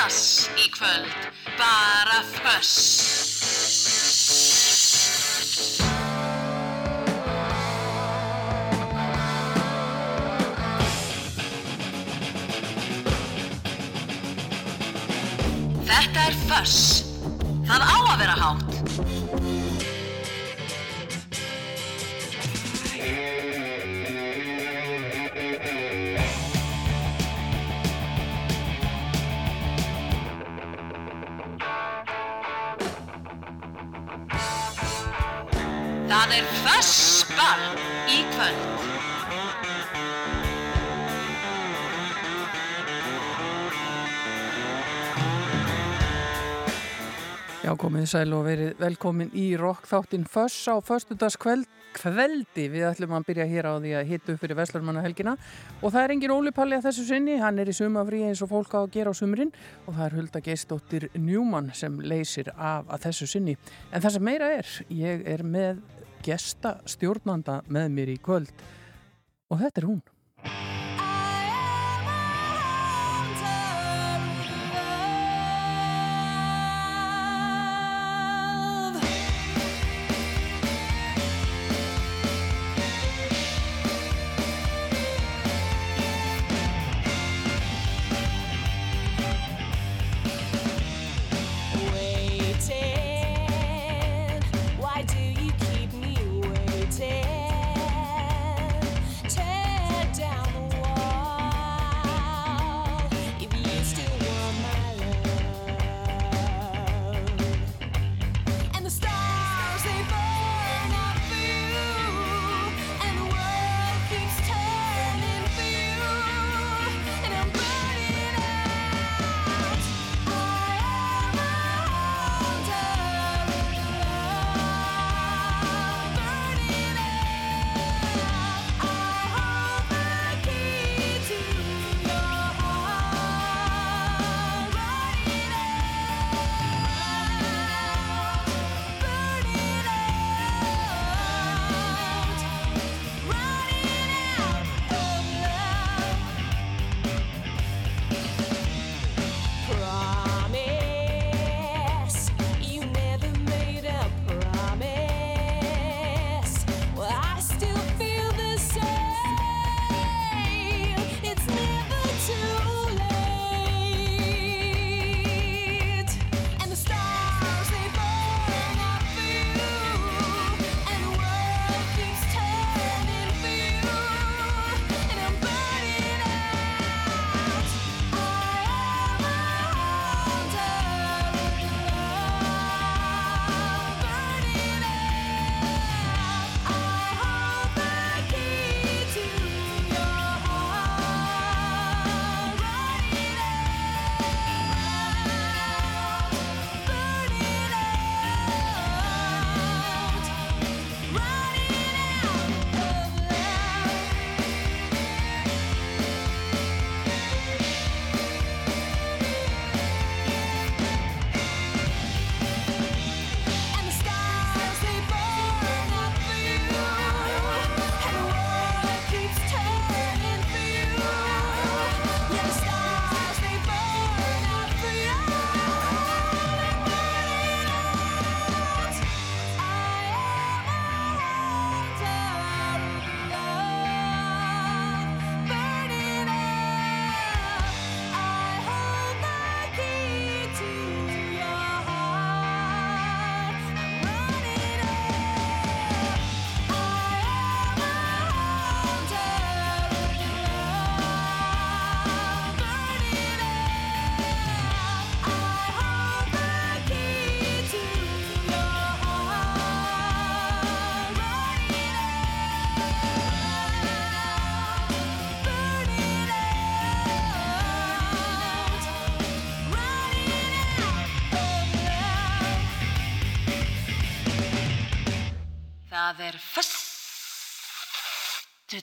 djass í kvöld, bara föss. Þetta er föss. Það á að vera hátt. Fössball í kvöld. Já, komið sæl og verið velkomin í rockþáttin Föss á föstudagskveld kveldi. Við ætlum að byrja hér á því að hitta upp fyrir Veslarmanna helgina og það er engin Óli Palli að þessu sinni, hann er í sumafrí eins og fólk á að gera á sumrin og það er Hulda Geistóttir Njúmann sem leysir af að þessu sinni. En það sem meira er, ég er með gesta stjórnanda með mér í kvöld og þetta er hún.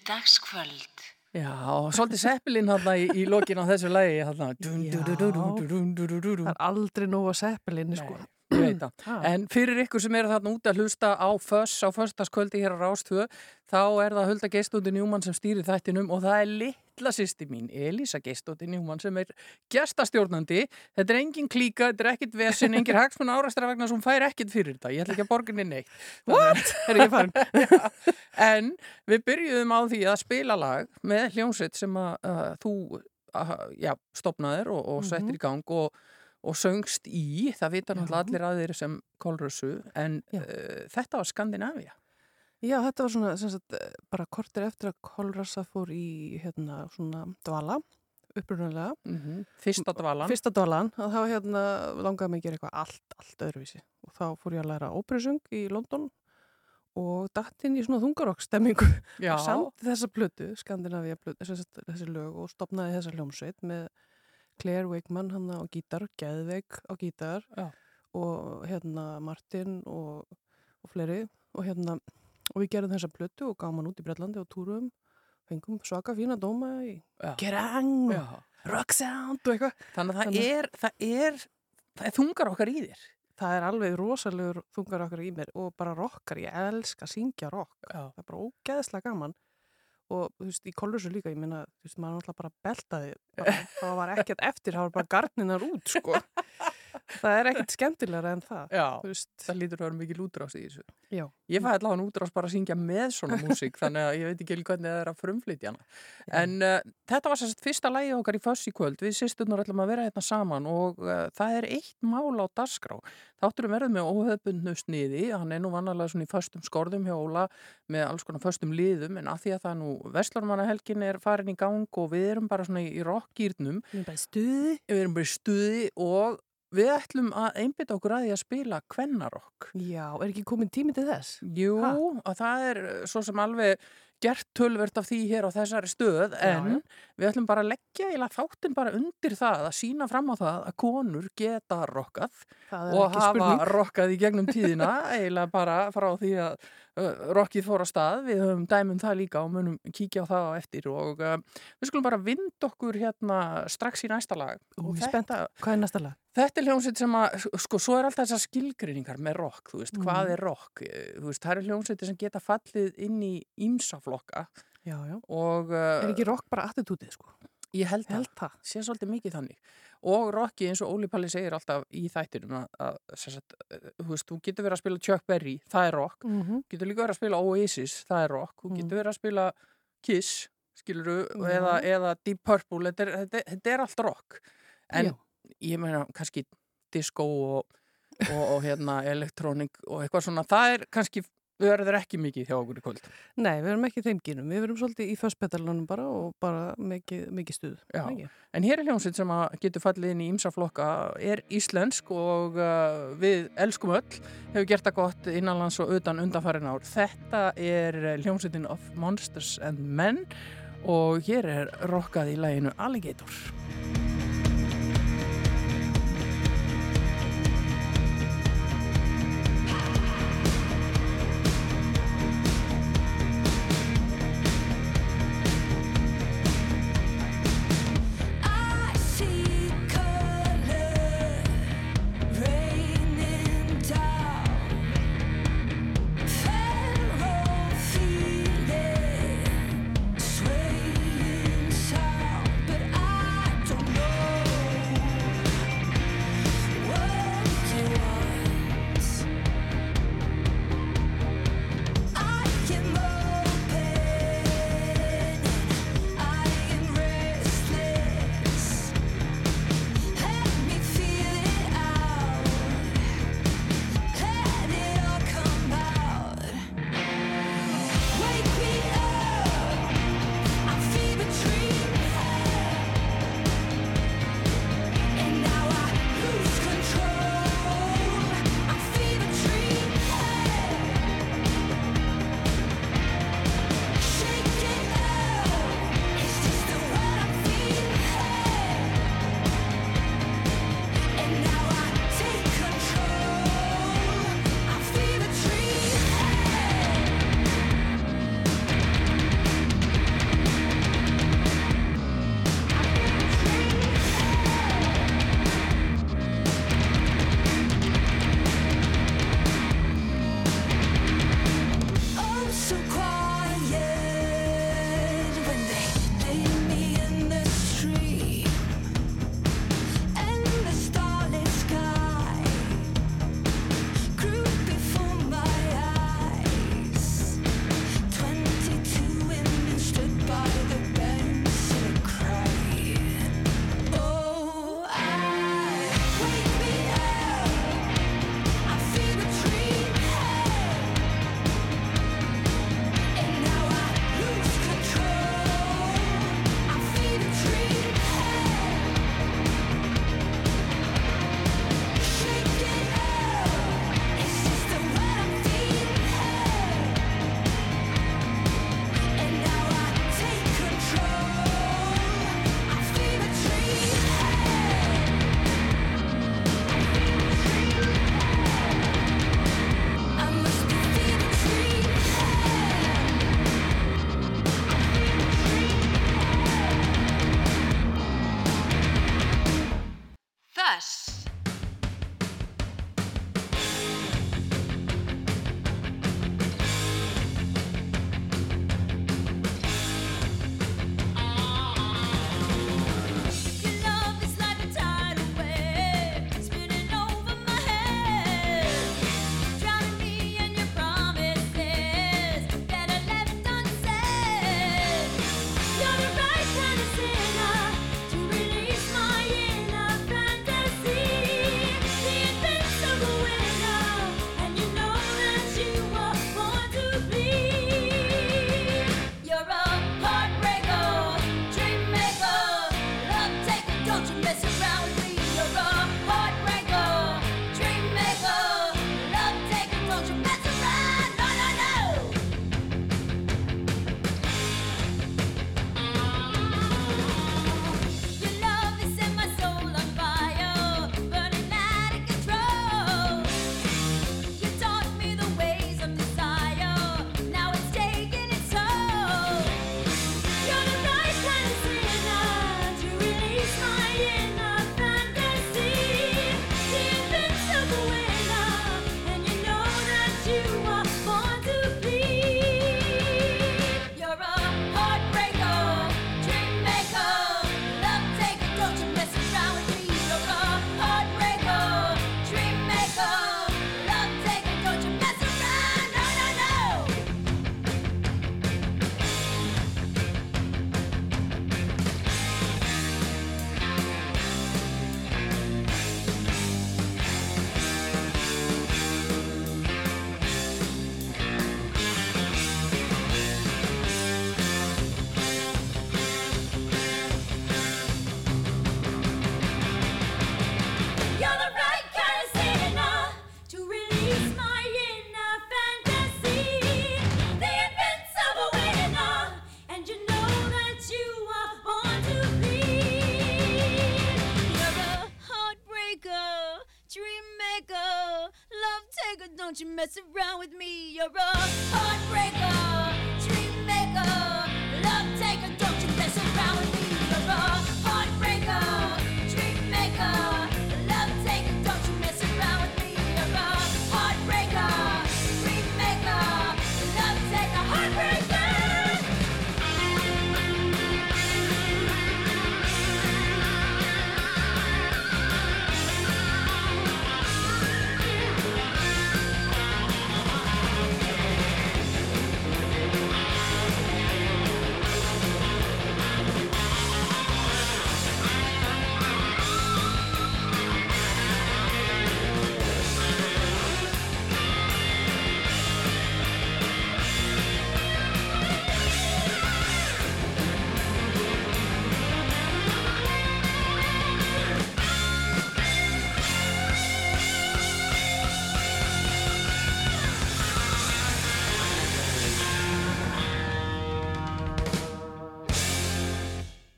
Föstudagskvöld. Já, og svolítið seppilinn hann í, í lokin á þessu lagi hann Það er aldrei nóg að seppelinni sko. Ah. En fyrir ykkur sem eru þarna út að hlusta á föss á föstaskvöldi hér á Rástvö þá er það Hulda Geistóndi Njúmann sem stýrir þættinum og það er litla sýsti mín, Elisa Geistóttir Njúmann, sem er gestastjórnandi. Þetta er engin klíka, þetta er ekkit vesen, engin hagsmun árastra vegna sem hún fær ekkit fyrir þetta. Ég ætla ekki að borga henni neitt. Er en við byrjuðum á því að spila lag með hljómsveit sem að uh, þú uh, já, stopnaðir og, og settir í gang og, og söngst í, það vita náttúrulega allir aðeir sem Kolrössu, en uh, þetta var Skandinavia. Já, þetta var svona, sagt, eh, bara kortir eftir að Kolrasa fór í, hérna, svona dvala, upprunalega. Mm Fyrsta dvalan. Fyrsta dvalan, að þá hérna langaði mig að gera eitthvað allt, allt öðruvísi. Og þá fór ég að læra óperusung í London og datt inn í svona Og Samt þessa plötu, Skandinavia plötu, sem sagt, þessi lög og stopnaði þessa hljómsveit með Claire Wakeman hann á gítar, Geðveik á gítar Já. og hérna Martin og, og fleiri og hérna og við gerum þessa plötu og gáum hann út í Bretlandi og túrum fengum svaka fína dóma í. Kerrang já. og eitthvað Þannig að það Þannig- er, það er, það er þungar okkar í þér. það er alveg rosalegur þungar okkar í mér og bara rockar, ég elska að syngja rock Já. það er bara ógeðslega gaman og þú veist, í kollusu líka, ég meina þú veist, maður alltaf bara beltaði það var ekkert eftir, það var bara garninar út sko það er ekkert skemmtilegra en það Já. Það lítur að vera mikil útrás í þessu. já, Ég fæði allavega útrás bara að syngja með svona músík, þannig að ég veit ekki hvernig það er að frumflytja. En uh, þetta var sérst fyrsta lægi okkar í föss í kvöld. Við sýsturnar ætlum að vera hérna saman og uh, það er eitt mál á dagskrá. Þátturum verður með óhefbundnu sniði, hann er nú vannalega svona í föstum skorðum hjá Óla með alls konar föstum liðum, en að því að það nú Vestlurmannahelgin er farin í gang og við erum bara svona í rockgýrnum, við erum bara í stuði við erum bara í stuði og við ætlum að einbytta okkur að því að spila kvennarokk. já, er ekki komin tími til þess? Jú, Ha? og það er uh, svo sem alveg gert tölvert af því hér á þessari stöð en já. við ætlum bara að leggja eða þáttin bara undir það að sína fram á það að konur geta rokkað og hafa spurning rokkað í gegnum tíðina eiginlega bara frá því að uh, rokkið fór á stað, við höfum dæmum það líka og munum kíkja á það á eftir og uh, við skulum bara vind okkur hérna strax í næsta lag Ú, spennt. hvað er næsta lag? Þetta er hljómsveit sem að, sko, svo er alltaf þessar skilgreiningar með rock, þú veist, hvað Mhm. er rock? Eh, Þú veist, það eru hljómsveitir sem geta fallið inn í ímsaflokka já, já, og er uh, ekki rock bara attitútið sko? ég held að held það sé svolítið mikið þannig. Og rocki eins og Óli Palli segir alltaf í þættinum að, að sagt, eh, þú veist, þú getur verið að spila Chuck Berry, það er rock, mm -hmm. getur líka verið að spila Oasis, það er rock, þú Mm. getur verið að spila Kiss, skiluru, Já. eða, eða Deep Purple, þetta er, þetta, þetta er allt rock. En Já. ég meina kannski disco og, og, og hérna elektrónik og eitthvað svona, það er kannski verður ekki mikið hjá okkur í kvöld. Nei, við erum ekki þeim gínum, við erum svolítið í fösspetalunum bara og bara mikið, mikið stuð Já. Mikið. En hér er hljómsveit sem að getur fallið inn í ymsa flokka, er íslensk og uh, við elskum öll, hefur gert það gott innanlands og utan undanfærin ár. Þetta er hljómsveitin of Monsters and Men og hér er rokkað í læginu Alligator.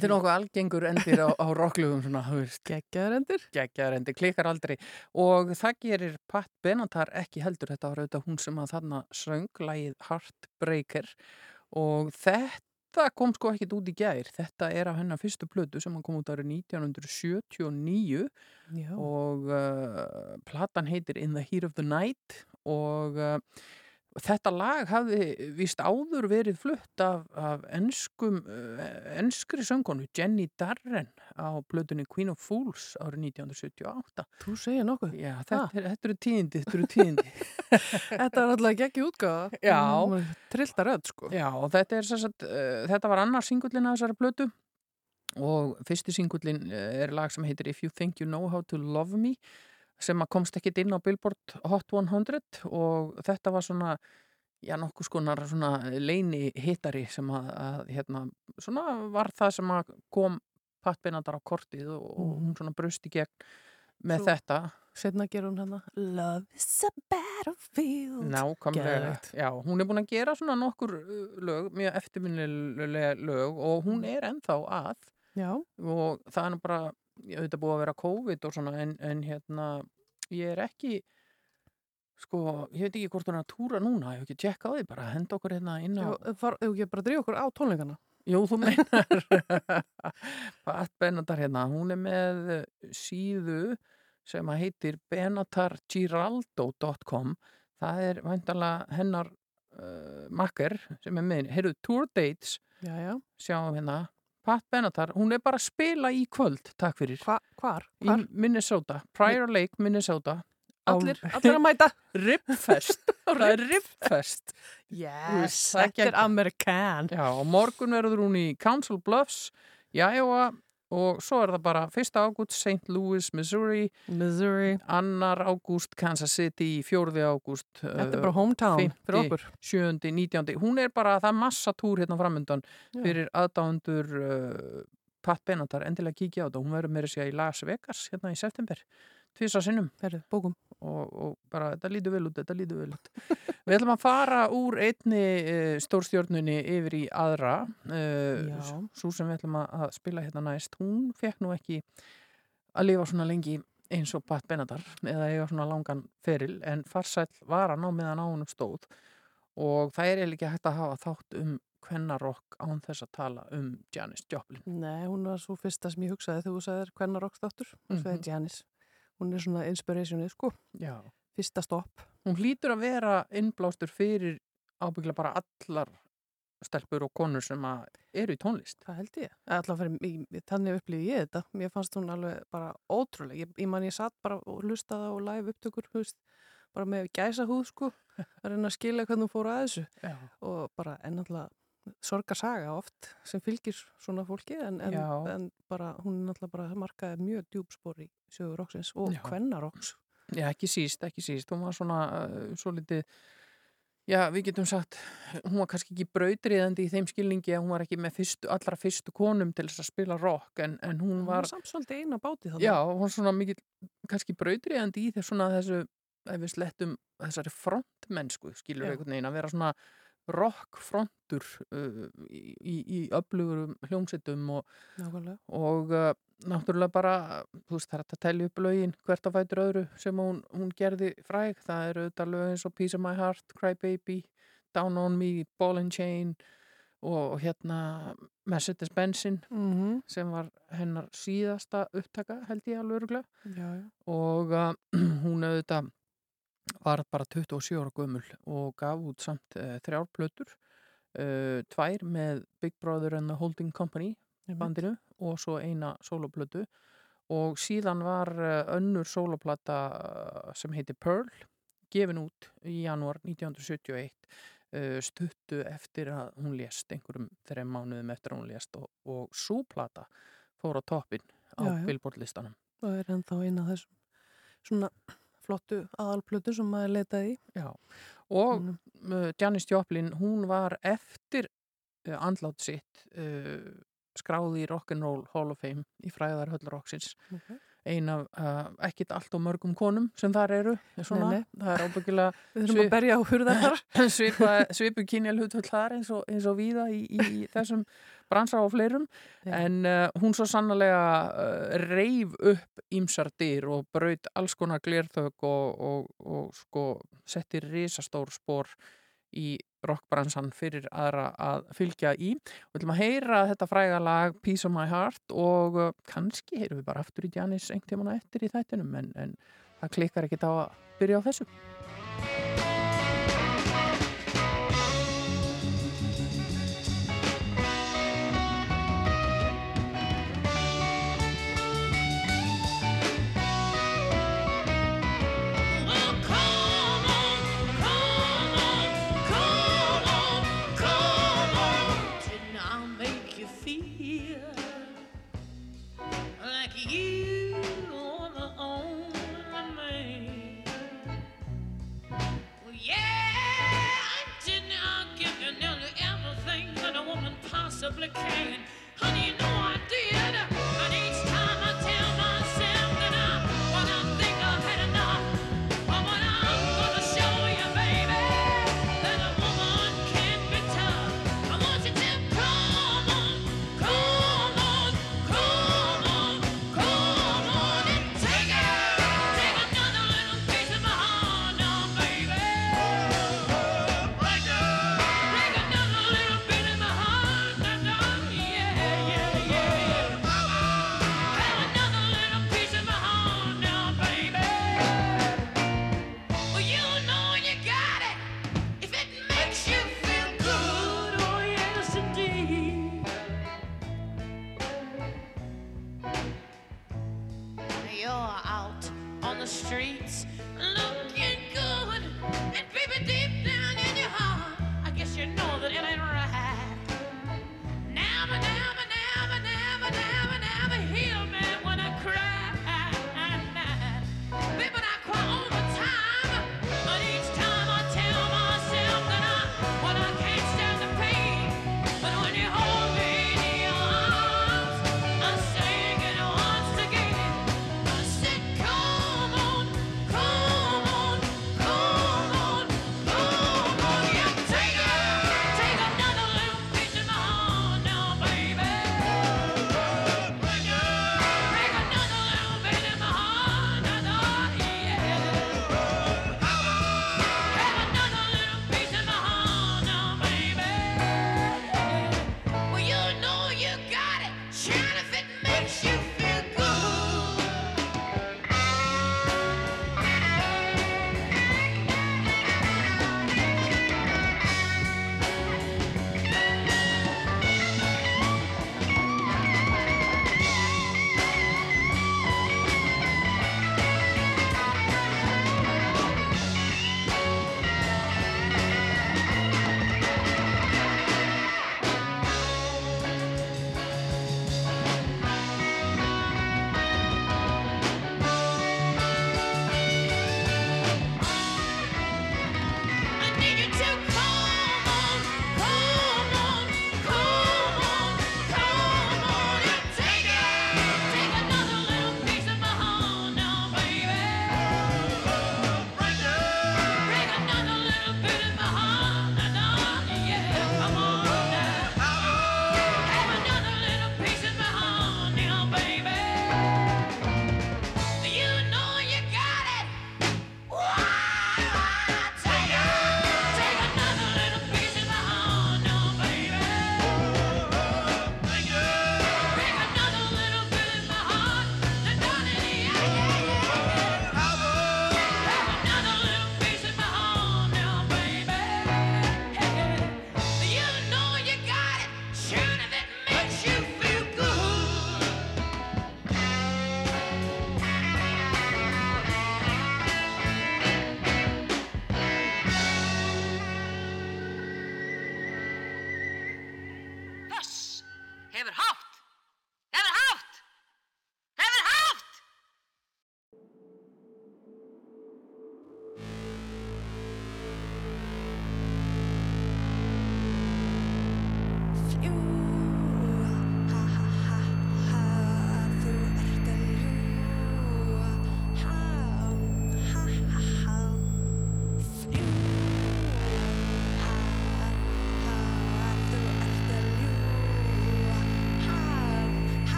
Þetta er nokkuð algengur endir á, á rocklugum svona, þú veist, Geggjaður endir. geggjaður endir, klikkar aldrei. Og það gerir Pat Benatar ekki heldur þetta var auðvitað hún sem að þarna söng lagið Heartbreaker. Og þetta kom sko ekkit út í gær. Þetta er af hennar fyrstu plötu sem kom út árið 1979 Já. og uh, platan heitir In the Heat of the Night. Og uh, þetta lag hafði vist áður verið flutt af, af enskum, uh, enskri söngonu Jenny Darren á plötunni Queen of Fools árið 1978 Þú segir nokkuð. Já, þetta, er, þetta eru tíðindi, þetta eru tíðindi Þetta var alltaf geggi útgáða. Já. Trillta rödd, sko. Já, og þetta er sagt, uh, þetta var annar singullin af þessari plötu og fyrsti singullin er lag sem heitir If You Think You Know How To Love Me sem að komst ekkit inn á Billboard Hot 100 og þetta var svona já, nokkuð skonar svona leini hittari sem að, að hérna, svona var það sem að kom Pat Benatar á kortið og, og hún svona brust í gegn með Svo- þetta Setna gerur hún hana Love is a battlefield. Nákvæmlega, Geðveikt. já, hún er búin að gera svona nokkur uh, lög, mjög eftirminnilega lög og hún er ennþá að Já. og það er bara, ég auðvitað búið að vera COVID og svona en, en hérna, ég er ekki, sko, ég veit ekki hvort hún er að túra núna, ég hef ekki tjekka á því bara, henda okkur hérna inn á, ef ekki bara að drífa okkur á tónleikana. jú, þú meinar, Pat Benatar hérna, hún er með síðu sem að heitir benatargiraldo.com það er væntanlega hennar uh, makker sem er með heyrðu, tour dates Já, já. sjáum hérna, Pat Benatar hún er bara að spila í kvöld, takk fyrir Hva, hvar? í Hvar? Minnesota, Prior Lake, Minnesota Allir, allir að mæta. Ribfest það er Ribfest Yes, þetta er. Amerikan. já, og morgun verður hún í Council Bluffs í Iowa og svo er það bara 1. ágúst St. Louis, Missouri Missouri. 2. ágúst Kansas City 4. ágúst Þetta er bara hometown fyrir okkur. 7. 19. hún er bara, það er massa túr hérna framöndan fyrir aðdáðundur uh, Pat Benatar, endilega kíkja á þetta hún verður meira sér í Las Vegas hérna í september tvisa sinnum Herðu, bókum. Og, og bara þetta lítur vel út, þetta lítur vel út við ætlum að fara úr einni uh, stórstjórnunni yfir í aðra uh, svo sem við ætlum að, að spila hérna næst hún fekk nú ekki að lifa svona lengi eins og Pat Benatar eða eiga svona langan feril en farsæll var hann á meðan á honum stóð og það er ekki hægt að hafa þátt um kvennarokk án þess að tala um Janis Joplin Nei, hún var svo fyrsta sem ég hugsaði þegar þú sagðir hvernig rockstáttur. Hún Mhm. sagði Janis. Hún er svona inspirationið, sko. Já. Fyrsta stopp. hún hlýtur að vera innblástur fyrir ábyggla bara allar stelpur og konur sem eru í tónlist Það held ég. Ég, þannig upplýði ég þetta. Mér fannst hún alveg bara ótrúlega. Ég, ég man ég satt bara og hlustaði á live upptökur, veist, bara með gæsa húð, sko, að reyna að skilja hvernig hún fór að þessu. Já. Og bara ennáttúrulega sorgarsaga oft sem fylgir svona fólki en, en, en bara hún er náttúrulega bara markaði mjög djúpspor í sögur roksins og Já. kvennarokks. Já, ekki síst, ekki síst. Hún var svona uh, svo litið, já, við getum sagt, hún var kannski ekki brautriðandi í þeim skilningi að hún var ekki með fyrstu, allra fyrstu konum til þess að spila rock, en, en hún Hún var, var samt svolítið eina báti þannig. já, hún var svona mikið, kannski brautriðandi í þess svona þessu, ef við slettum þessari frontmennsku, skilur Já. einhvern veginn, að vera svona rockfrontur uh, í, í- öflugurum hljómsettum og, og uh, náttúrulega bara, veist, það er að telja upp lögin hvert á fætur öðru sem hún, hún gerði fræg, það eru auðvitað lög eins og Piece of My Heart, Cry Baby Down on Me, Ball and Chain og, og hérna Mercedes Benzin Mm sem var hennar síðasta upptaka held ég alveg og uh, hún auðvitað var bara 27 ára gömul og gaf út samt uh, þrjár plötur uh, tvær með Big Brother and the Holding Company bandinu og svo eina soloplötu og síðan var uh, önnur soloplata sem heiti Pearl gefin út í janúar 1971 uh, stuttu eftir að hún lést einhverjum þreim mánuðum eftir að hún lést. Og, og súplata fór á toppin á Já, já. Billboard listanum Og er ennþá eina þessum svona flottu aðalplötu sem maður leitaði í. Já, og Mm. Janis Joplin, hún var eftir uh, andlát sitt uh, skráði í Rock'n'Roll Hall of Fame í fræðar höllroksins Okay. ein af uh, ekkit allt og mörgum konum sem þar eru svona, Nei, nei. það er ábyggilega Við þurfum að berja á hurðar svipu kynjalhutvöld þar eins og, eins og víða í, í þessum bransa og fleirum Já. en uh, hún svo sannlega uh, reif upp ímsar dyr og braut alls konar glerþög og, og, og sko setti risastór spór í rockbransan fyrir aðra að fylgja í. Við ætlum að heyra þetta fræga lag Peace of My Heart og uh, kannski heyrum við bara aftur í Janis einhvern tímann á eftir í þættinum en, en það klikkar ekkit á að byrja á þessu. complicated.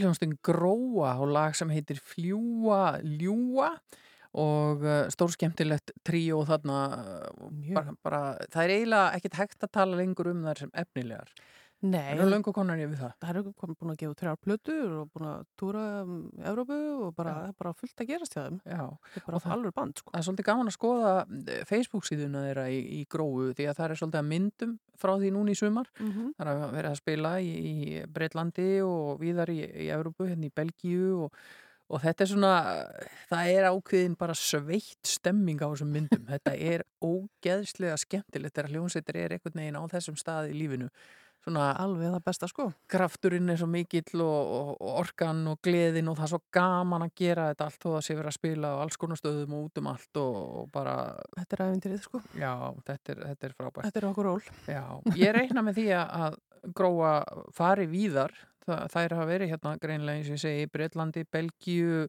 Hljóðumstin Gróa og lag sem heitir Fljúa Ljúa og uh, stór skemmtilegt tríó þarna uh, Mjög. bara, bara, það er eiginlega ekkert hægt að tala lengur um þær sem efnilegar. Nei, Það er löngu konar yfir það. það eru búin að gefa þrjár plötur og búin að túra um, Evrópu og bara, er bara fullt að gerast hjá þeim. Já. Það er bara alveg band, sko. Það er svolítið gaman að skoða eh, Facebook síðuna þeirra í, í Gróu því að það er svolítið að myndum frá því núna í sumar. Mm -hmm. Það er að vera að spila í, í Breitlandi og víðar í, í Evrópu, hérna í Belgíu og, og þetta er svona, það er ákveðin bara sveitt stemming á þessum myndum. Þetta er ógeðslega skemmtilegt þegar hljómsveitir er einhvern veginn á þessum stað í lífinu. Svona Alveg það besta, sko. krafturinn er svo mikill og, og, og orkan og gleðin og það er svo gaman að gera þetta allt og það sé verið að spila á alls konar stöðum og út um allt og, og bara, Þetta er æfintirið, sko. já, þetta er, þetta er frábært. Þetta er okkur ról. Já, ég reikna með því að- að gróa fari víðar. Það, þær hafa verið hérna greinlega eins og ég segi Breitlandi, Belgíu,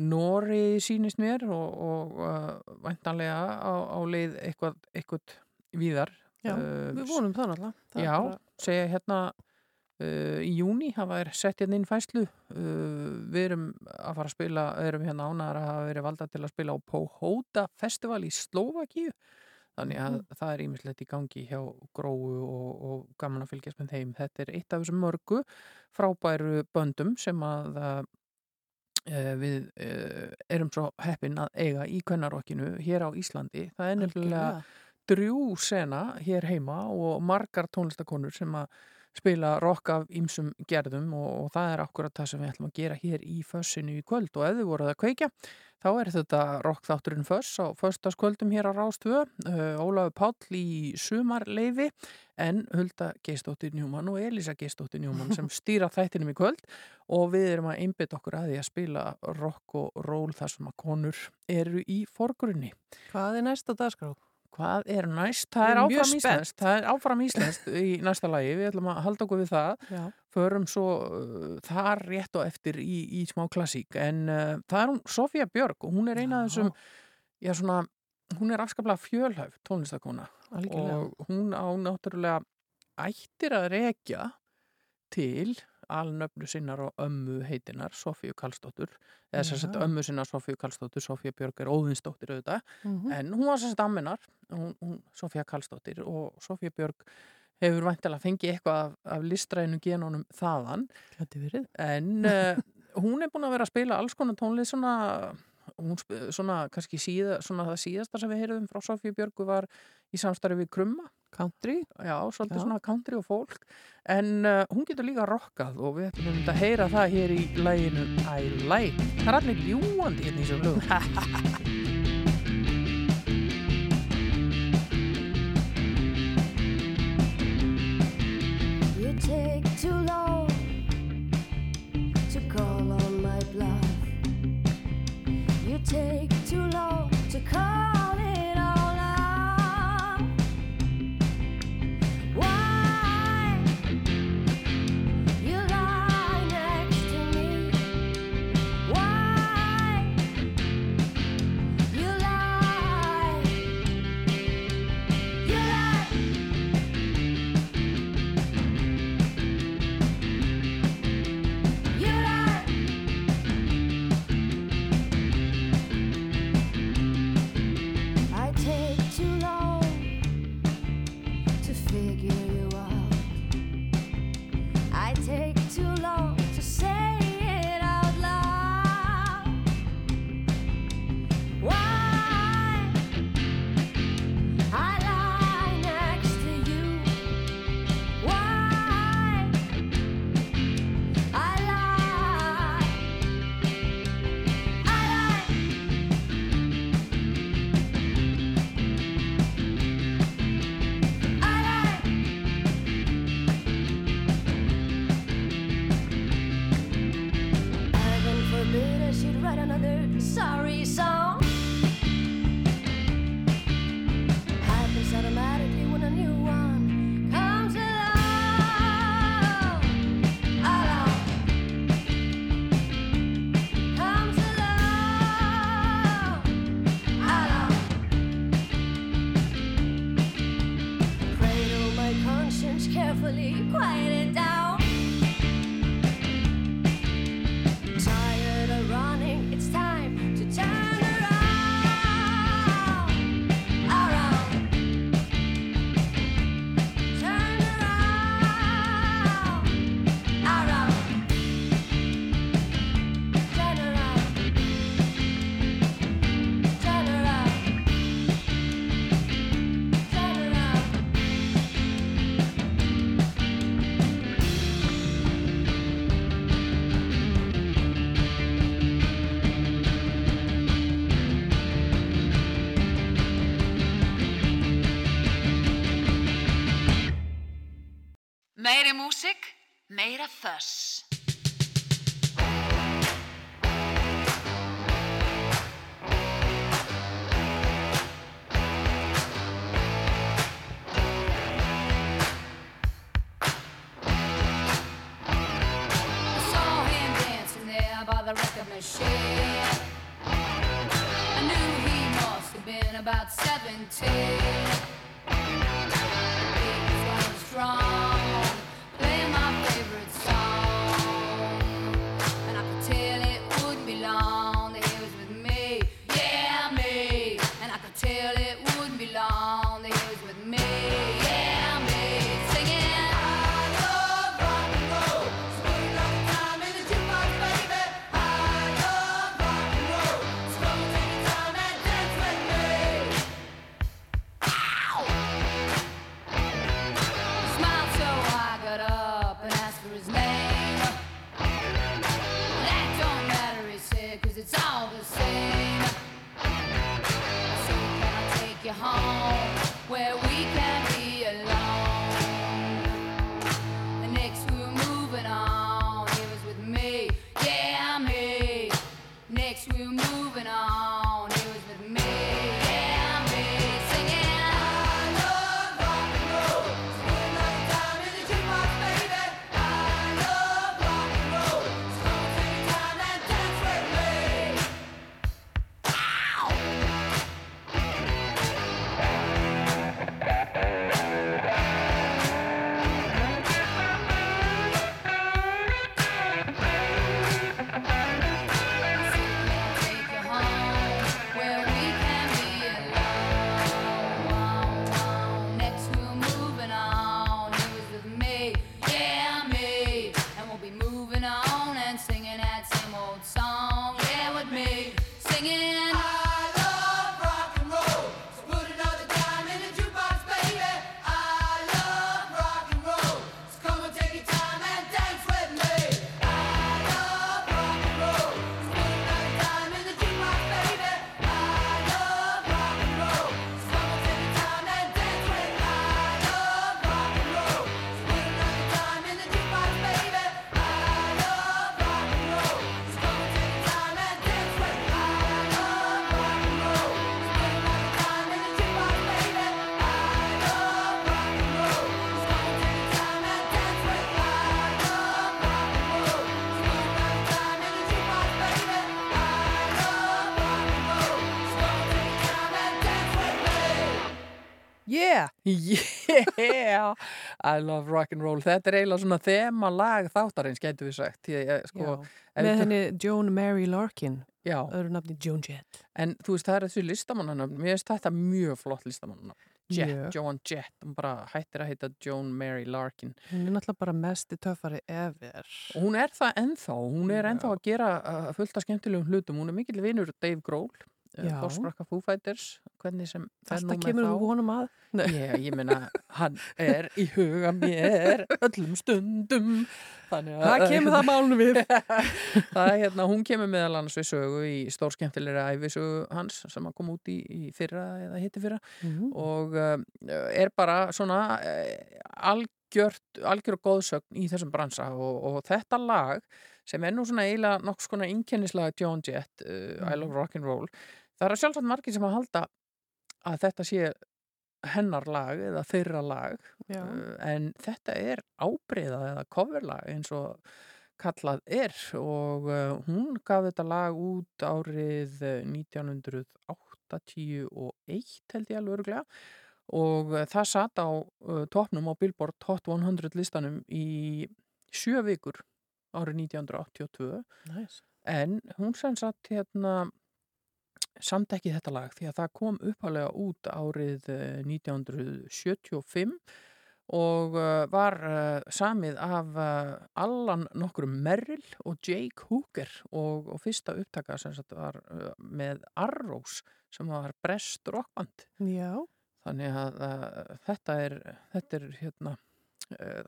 Nóri sýnist mér og, og uh, væntanlega á, á leið eitthvað, eitthvað víðar. Já, Uh, við vonum það náttúrulega. Það er Já, bara- segja hérna uh, í júni hafa þær sett hérna inn fæslu uh, við erum að fara að spila erum hérna ánæðar að hafa verið valda til að spila á Pohóta festival í Slovakíu þannig að það er ímislegt í gangi hjá gróu og, og gaman að fylgjast með þeim. Þetta er eitt af þessum mörgu frábæru böndum sem að við erum svo heppin að eiga í kvennarokkinu hér á Íslandi. Það er nefnilega Algjörlega. Drjú sena hér heima og margar tónlistakonur sem að spila rock af ýmsum gerðum og, og það er akkurat það sem við ætlum að gera hér í fössinu í kvöld. Og ef þið voruð að kveikja þá er þetta rock þátturinn föss á föstaskvöldum hér á Rástvö uh, Ólafur Páll í sumarleifi en Hulda Geistóttir Njúman og Elisa Geistóttir Njúman sem stýra þættinum í kvöld. Og við erum að einbytta okkur að því að spila rock og ról þar sem að konur eru í forgrunni. Hvað er næsta dagskrá? Hvað er næst? Það er áfram íslenskt. Það er áfram íslenskt í næsta lagi. Við ætlum að halda okkur við það. Já. Förum svo uh, þar rétt og eftir í, í smá klassík. En uh, það er hún Sofía Björg og hún er eina af Já. þessum, já svona, hún er afskaplega fjölhæf tónlistakona Algjörlega. og hún á náttúrulega ættir að rekja til alnöfnu sinnar og ömmu heitinar Sofíu Karlsdóttur eða Já. ömmu sinnar Sofíu Karlsdóttur Sofía Björg er óðinsdóttir auðvitað Mhm. en hún var sagt amminar Sofía Karlsdóttir og Sofía Björg hefur væntilega fengið eitthvað af, af listrænu genónum þaðan en uh, hún er búin að vera að spila alls konar tónlist svona hún svona kannski síða, svona það síðasta sem við heyrðum frá Sofíu Björgu var í samstarfi við Krumma Country. já, svolítið Já. svona country og fólk en uh, hún getur líka rockað og við ætlum að heyra það hér í læginu I Like það er allir ljúandi hérna í þessum lögum You take too long to call on my bluff. You take I love rock and roll. Þetta er eiginlega svona þema lag þáttarins getur við sagt ég, ég, sko, Með við- henni Joan Mary Larkin, Já, öðru nafni Joan Jett. en þú veist það er þessu listamannanöfn. Mér finnst þetta mjög flott listamannanöfn. Jett. Joan Jett, hún bara hættir að heita Joan Mary Larkin. Hún er náttúrulega bara mest í töffari ever. og hún er það ennþá, hún er Já. ennþá að gera uh, fullt af skemmtilegum hlutum, hún er mikill vinur Dave Grohl, uh, Já. Þorsprakka Foo Fighters hvernig sem fer nú með þá. Nei. Já, ég meina, hann er í huga mér öllum stundum þannig að Það kemur það málunum við. það er hérna, hún kemur meðal annars við sögu í stór skemmtilegri æfisögu hans sem að koma út í, í fyrra eða hitti fyrra Mhm. og uh, er bara svona uh, algjört, algjör góðsögn í þessum bransa og, og þetta lag sem er nú svona eiginlega nokkuð skona inkennislag John Jett, uh, I Love Rock'n'Roll það er sjálfsagt margir sem að halda að þetta sé hennar lag eða þeirra lag Já. uh, en þetta er ábreyða eða coverlag eins og kallað er og uh, hún gaf þetta lag út árið eh, 1981 held ég alveg öruglega og uh, það satt á uh, topnum á Billboard Hot 100 listanum í sjö vikur árið 1982 Nice. en hún sem satt hérna samt ekki þetta lag því að það kom uppalega út árið eh, 1975 og uh, var uh, samið af Allan nokkrum Merrill og Jake Hooker og, og fyrsta upptaka sem sagt var með Arrows sem var brest rockband Já. þannig að þetta er þetta er hérna uh,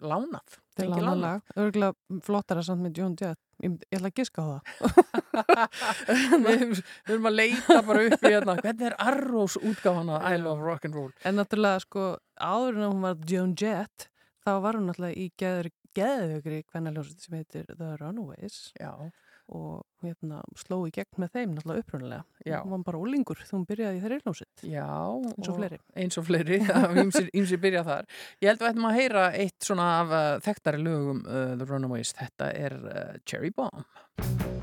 lánað Þetta er fengið lána lag. Örgulega flottara samt með Joan Jett. Ég, ég ætla að giska á það. við, erum að leita bara upp í hérna hvernig er Arrows útgáfan að I Love Rock'n'Roll En náttúrulega sko áður en hún var Joan Jett þá var hún náttúrulega í geðugri kvennaljónsut sem heitir The Runaways Já, og hérna sló í gegn með þeim náttúrulega upprunalega. Já. Hún var bara úlingur þegar hún byrjaði í þeirri hljónsut. já. Eins og fleiri. Eins og fleiri, ímsir, ímsir byrja þar. Ég held að við ættum að heyra eitt svona af uh, þekktari lögum uh, The Runaways. Þetta er uh, Cherry Bomb.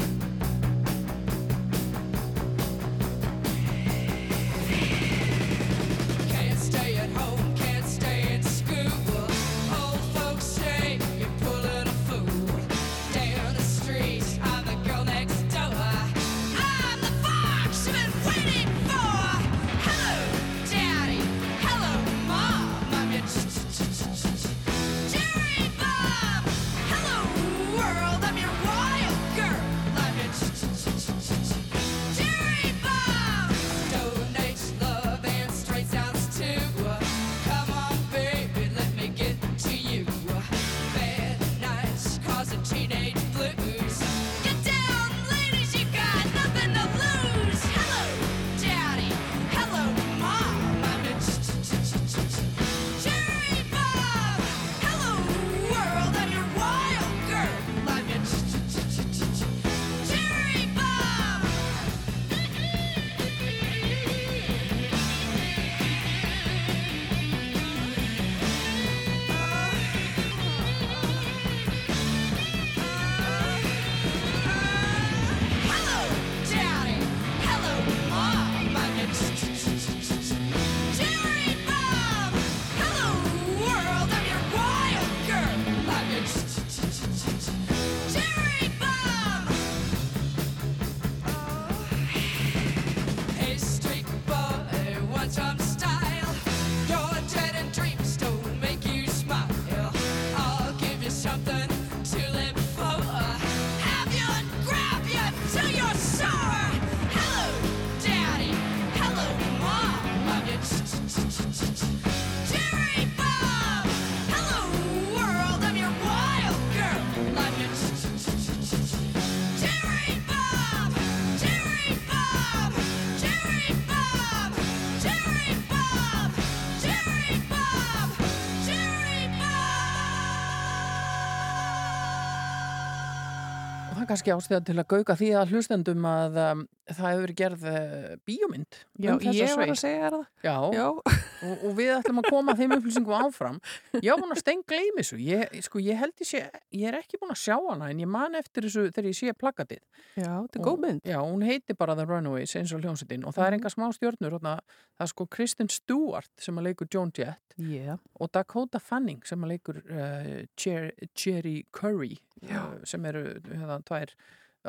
Kannski ástæða til að gauka því að hlustendum að um, það hefur gerð uh, bíómynd Já, um ég var að segja það. Já, Já. og, og við ætlum að koma þeim upplýsingum áfram. Var búin að stein gleymi þessu. Ég, sko, ég held ég sé, ég er ekki búin að sjá hana en ég man eftir þessu þegar ég sé plakatið. Já, þetta er góð mynd. Já, hún heiti bara The Runaways eins og hljómsveitin og það er Mhm. enga smá stjörnur. þarna. Það er sko Kristen Stewart sem að leikur Joan Jett Já. og Dakota Fanning sem að leikur uh, Cher, Cherry Curry uh, sem eru hérna, tvær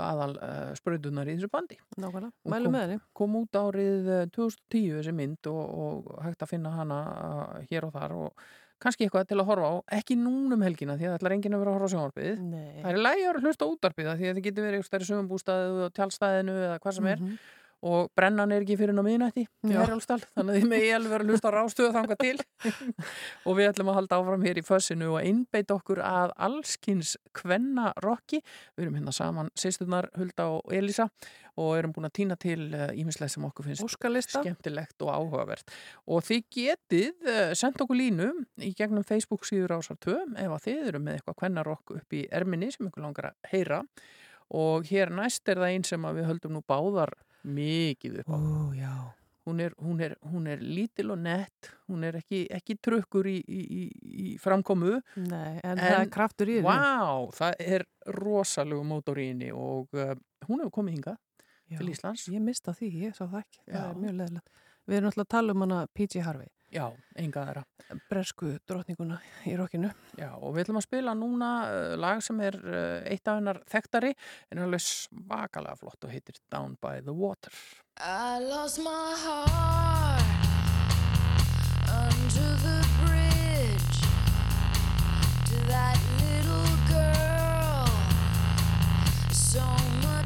aðal uh, spröðunar í þessu bandi. Kom-. Kom út árið eh, 2010 þessi mynd og, og hægt að finna hana uh, hér og þar og kannski eitthvað til að horfa á, ekki núna um helgina því að það ætlar enginn að vera að horfa á sjónvarpið. Nei. Það er lægi að vera hlusta það því að það getur verið eitthvað stærri sögumbústaðið og tjálstæðinu eða hvað sem er Mhm. Og brennan er ekki fyrir ná. Herjálfsdal, þannig að þið megi alveg vera að hlusta á rástöðu þangað til og við ætlum að halda áfram hér í fössinu og einbeita okkur að allskins kvenna rocki, við erum hérna saman sýsturnar Hulda og Elisa og erum búin að týna til ímislega sem okkur finnst Óskalista. skemmtilegt og áhugavert og þið getið uh, sendt okkur línu í gegnum Facebook síður ásar 2 ef að þið eru með eitthvað kvennarokk upp í erminni sem ykkur langar að heyra og hér næst er það einn sem að við höldum nú báðar mikið upp á. Já. Hún er, hún er, hún er lítil og nett, hún er ekki, ekki trökkur í, í, í, í framkomu. Nei, en, En- það er kraftur í henni. Vá, það er rosalegu mótor í henni og uh, hún hefur komið hingað Já. til Íslands. Ég mista því, ég sá það ekki. Það Já. er mjög leðilegt. Við erum alltaf að tala um hana P.J. Harvey, Já, enga þeirra. bresku drotninguna í rockinu. Já, og við ætlum að spila núna uh, lag sem er uh, eitt af hennar þekktari en alveg svakalega flott og heitir Down by the Water. I lost my heart under the bridge to that little girl. So much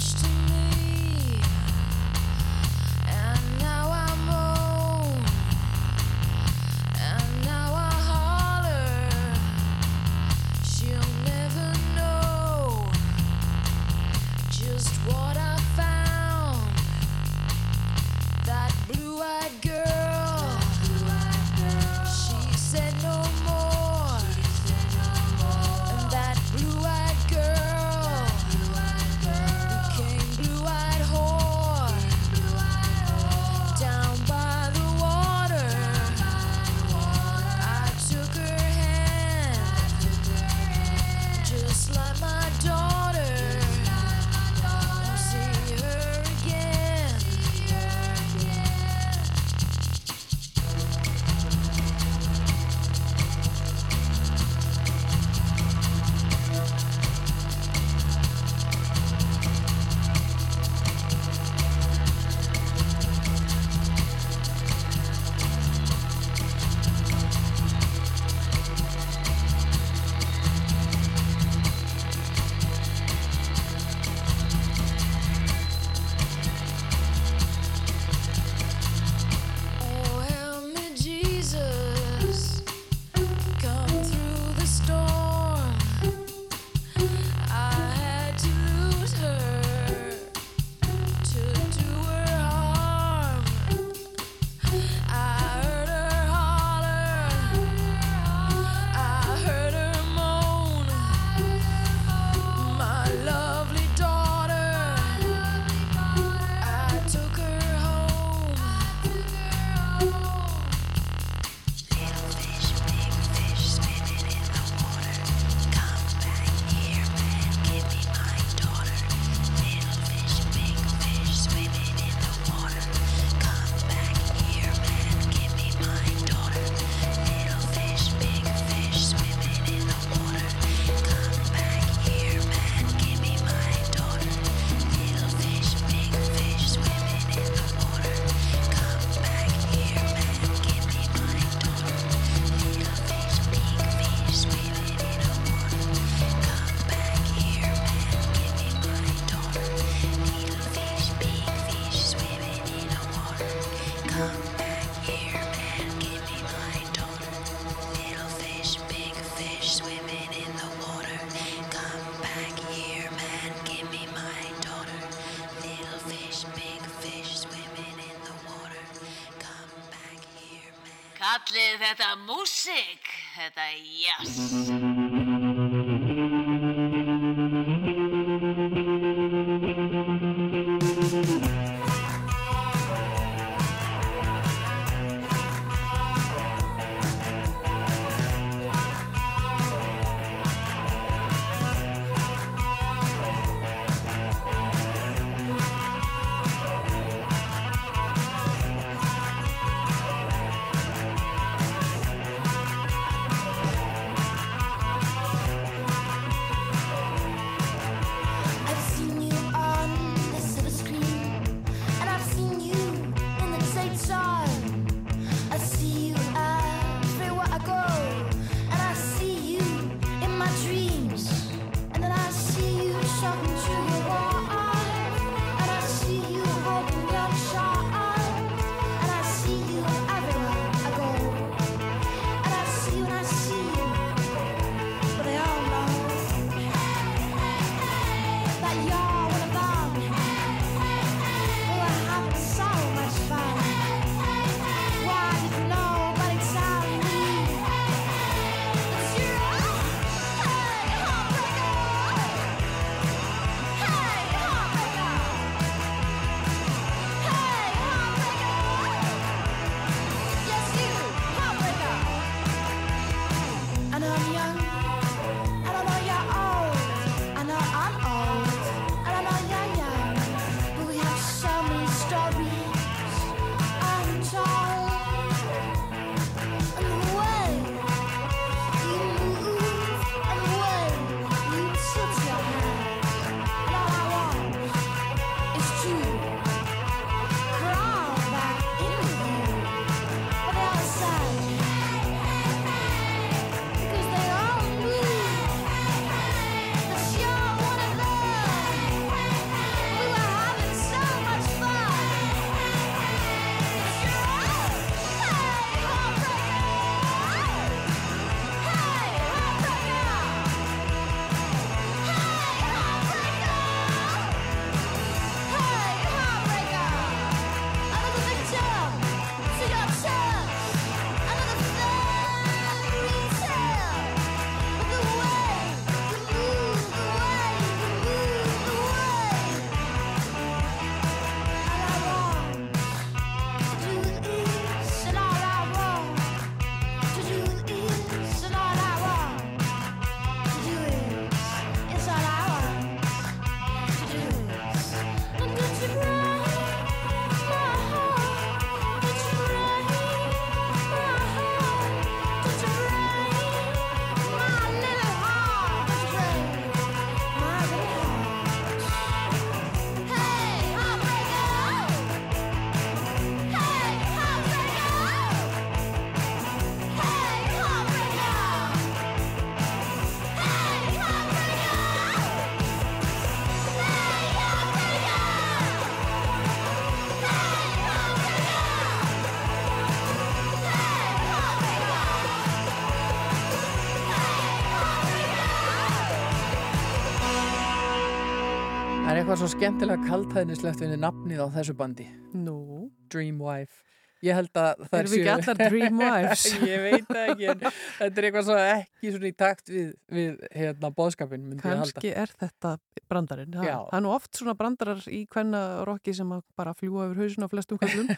Eitthvað svo skemmtilega kaltæðnislegt við nafnið á þessu bandi. Nú, Dreamwife. Ég held að það erum við ekki allar dream wives? ég veit það ekki, en þetta er eitthvað svo ekki svona í takt við, við hérna, boðskapin, myndi ég halda. Kanski er þetta brandarinn. Já. það er nú oft svona brandarar í hvenna rokki sem bara fljúa yfir hausin á flestum köllum.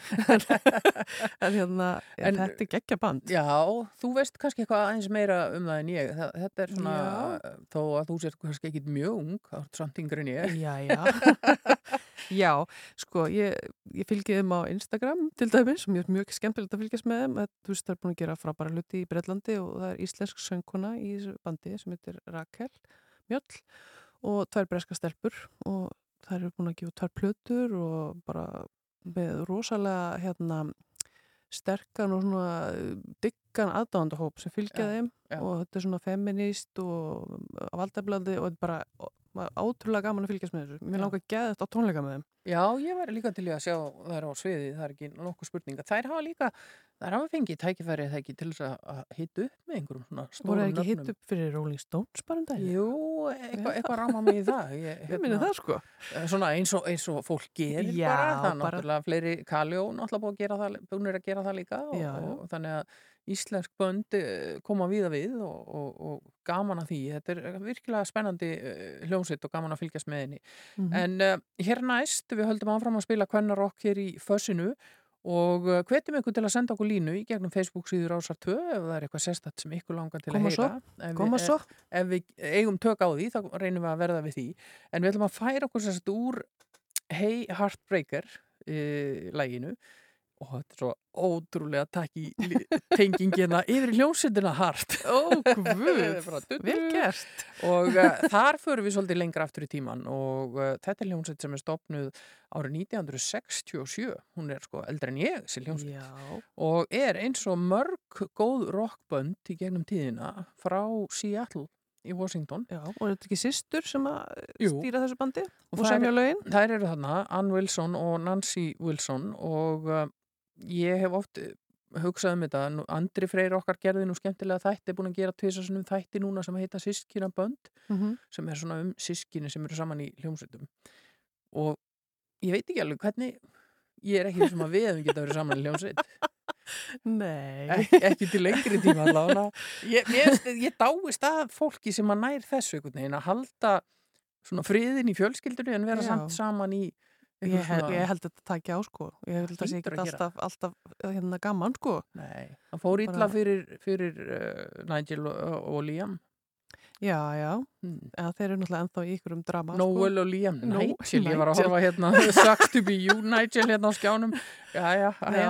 en hérna, en, þetta er geggja band. Já, þú veist kannski eitthvað aðeins meira um það en ég. Það, þetta er svona, þó að þú sér kannski ekki mjög ung, er samt yngri en ég. Já, já. já, sko, ég, ég fylgi þeim á Instagram til dæmis og mér er mjög skemmtilegt að fylgjast með þeim. Þú veist, það er búin að gera frábæra hluti í Breitlandi og það er íslensk söngkona í bandi sem heitir Rakel Mjöll og tvær breska stelpur og það eru búin að gefa tvær plötur og bara með rosalega hérna sterkan og svona diggan aðdáðandahóp sem fylgja Já, þeim já. og þetta er svona feminist og valdablandi og þetta er bara er ótrúlega gaman að fylgjast með þessu. Mér langar að geða þetta á tónleika með þeim. Já, ég væri líka til í að sjá þær á sviði, það er ekki nokkuð spurninga. Þær hafa líka, þær hafa fengið tækifæri eða ekki til þess að- hitta upp með einhverjum svona Voru stórum það ekki hitt nöfnum. upp fyrir Rolling Stones bara um daginn? Jú, eitthvað eitthva ráma mig í það. Ég, Ég minni það sko. Eh, Svona eins og, eins og fólk gerir Já, bara, það er náttúrulega fleiri Kaljó náttúrulega búið að gera það, búinir að gera það líka og, og þannig að íslensk bönd eh, koma víða við og, og, og gaman að því. Þetta er virkilega spennandi eh, hljómsveit og gaman að fylgjast með henni. Mhm. En uh, hér næst, við höldum áfram að spila Kvennarokk hér í fössinu og hvetjum ykkur til að senda okkur línu í gegnum Facebook síður ásar 2 ef það er eitthvað sérstætt sem ykkur langar til Koma að heyra. Ef við, svo. Ef við eigum tök á því, þá reynum við að verða við því. En við ætlum að færa okkur sérstætt úr Hey Heartbreaker uh, læginu og þetta er svo ótrúlega takk í tengingina yfir hljómsveitina Hart. Ó, dutt, Vel gert. og uh, þar förum við svolítið lengra aftur í tíman og uh, þetta er hljómsveit sem er stopnuð árið 1967 hún er sko eldri en ég, þessi hljómsveit Já. og er eins og mörg góð rockbönd í gegnum tíðina frá Seattle í Washington Já, og er þetta ekki systur sem að Jú. stýra þessu bandi og, það semja lögin? þær eru þarna, Ann Wilson og Nancy Wilson og uh, ég hef oft uh, hugsað um þetta, Andri Freyr okkar gerði nú skemmtilega þætti, er búin að gera tvisasunum þætti núna sem heita Sískina bönd Mm -hmm. sem er svona um sískinni sem eru saman í hljómsveitum og ég veit ekki alveg hvernig ég er ekki sem að við hefum geta verið saman í hljómsveit Nei. ekki, ekki til lengri tíma allavega ég, finnst- ég dáist að fólki sem að nær þessu einhvern veginn að halda svona friðin í fjölskyldunni en vera Já. samt saman í Ég, svona- ég held að þetta takja á sko. Ég held að það sé ekki alltaf, alltaf hérna gaman sko. Nei, það fór illa Bara- fyrir, fyrir uh, Nigel og, og Liam Já, já. Eða þeir eru náttúrulega ennþá í ykkur um drama Noel og Liam, No- Nigel, ég var að Nigel. horfa hérna Sucks to be you, Nigel, hérna á skjánum Já, já, sko. já,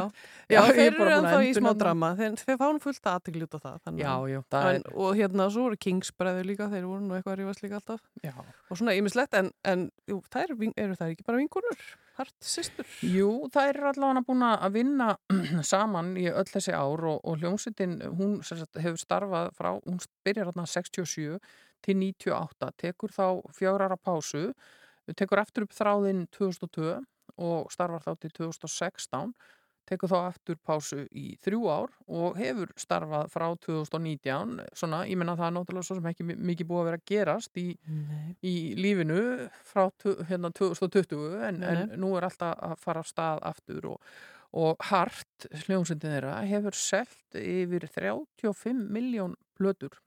Já, já, þeir er eru ennþá í smá drama. Þeir, þeir fáum fullt aðtegli út á það. þannig Já, já, það En, og hérna, svo voru Kings bræður líka, þeir voru nú eitthvað að rífast líka alltaf. er, já Og svona ýmislegt, en, en jú, þær eru, eru þær ekki bara vingunur? Hart systur? Jú, það er allavega búin að vinna saman í öll þessi ár og, og hljómsveitin, hún sagt, hefur starfað frá, hún byrjar hérna 67 til 98, tekur þá fjárara pásu, tekur aftur upp þráðinn 2002 og starfar þá til 2016, tekur þá aftur pásu í þrjú ár og hefur starfað frá 2019, svona, ég menna það er náttúrulega svo sem ekki mi- mikið búið að vera að gerast í í lífinu frá hérna 2020 en, en nú er alltaf að fara af stað aftur og, og Hart, hljómsundin þeirra, hefur selt yfir 35 miljón plötur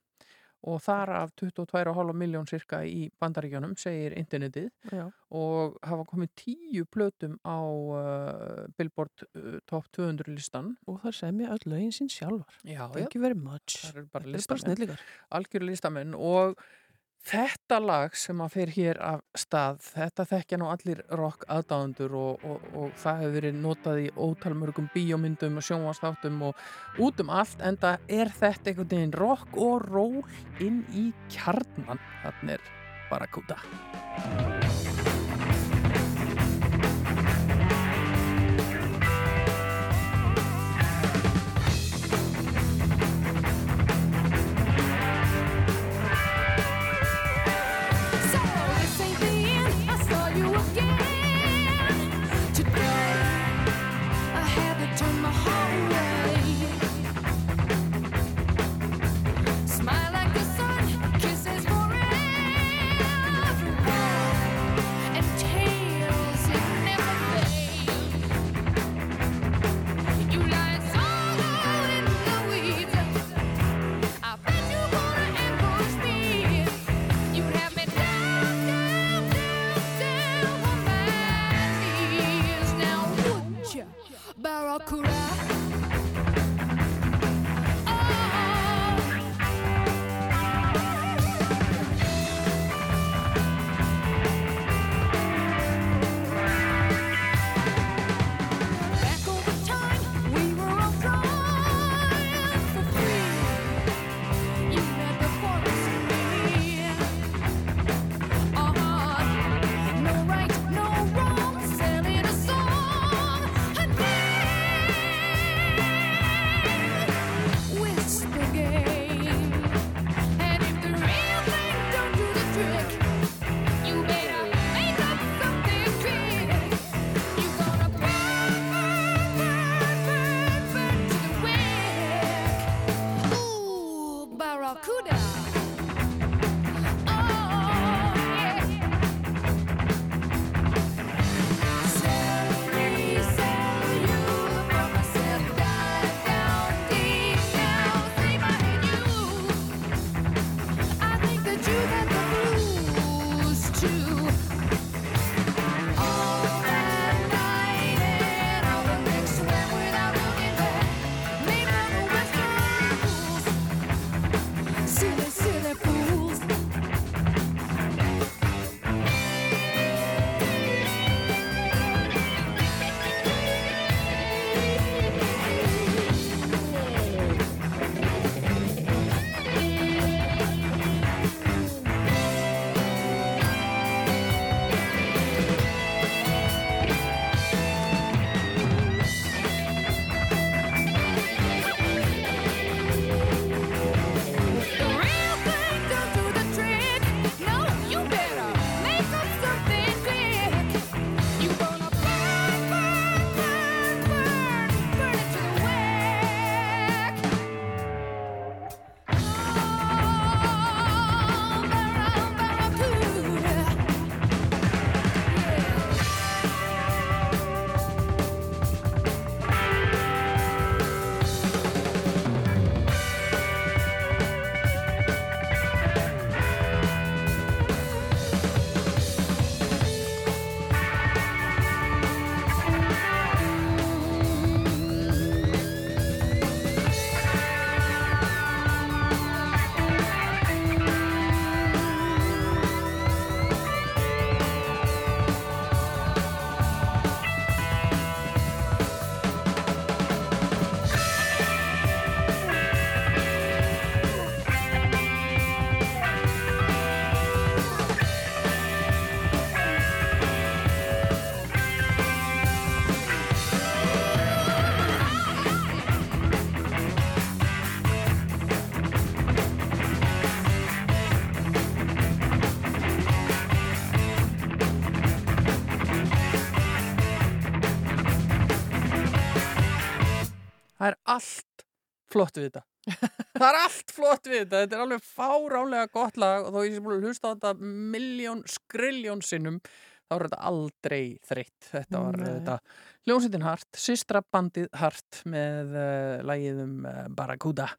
og þar af 22,5 miljón cirka í bandaríkjónum, segir internetið Já. og hafa komið 10 plötum á uh, Billboard uh, Top 200 listan. Og það semja öll lögin sín sjálfar. Já, Thank you very much. Það bara er bara listamenn snillíkar. algjöru listamenn og þetta lag sem að fer hér af stað, þetta þekkja nú allir rock aðdáðundur og, og, og það hefur verið notað í ótalmörgum bíómyndum og sjónvastáttum og út um allt en það er þetta einhvern veginn rock og roll inn í kjarnan þannig er bara kúta flott við þetta. Það er allt flott við þetta. Þetta er alveg fáránlega gott lag og þó ég sé búin að hlusta á þetta miljón skriljón sinnum þá er þetta aldrei þreytt. Þetta var Nei. þetta hljómsveitin Hart, systra bandið Hart með uh, lagið um uh, Barracuda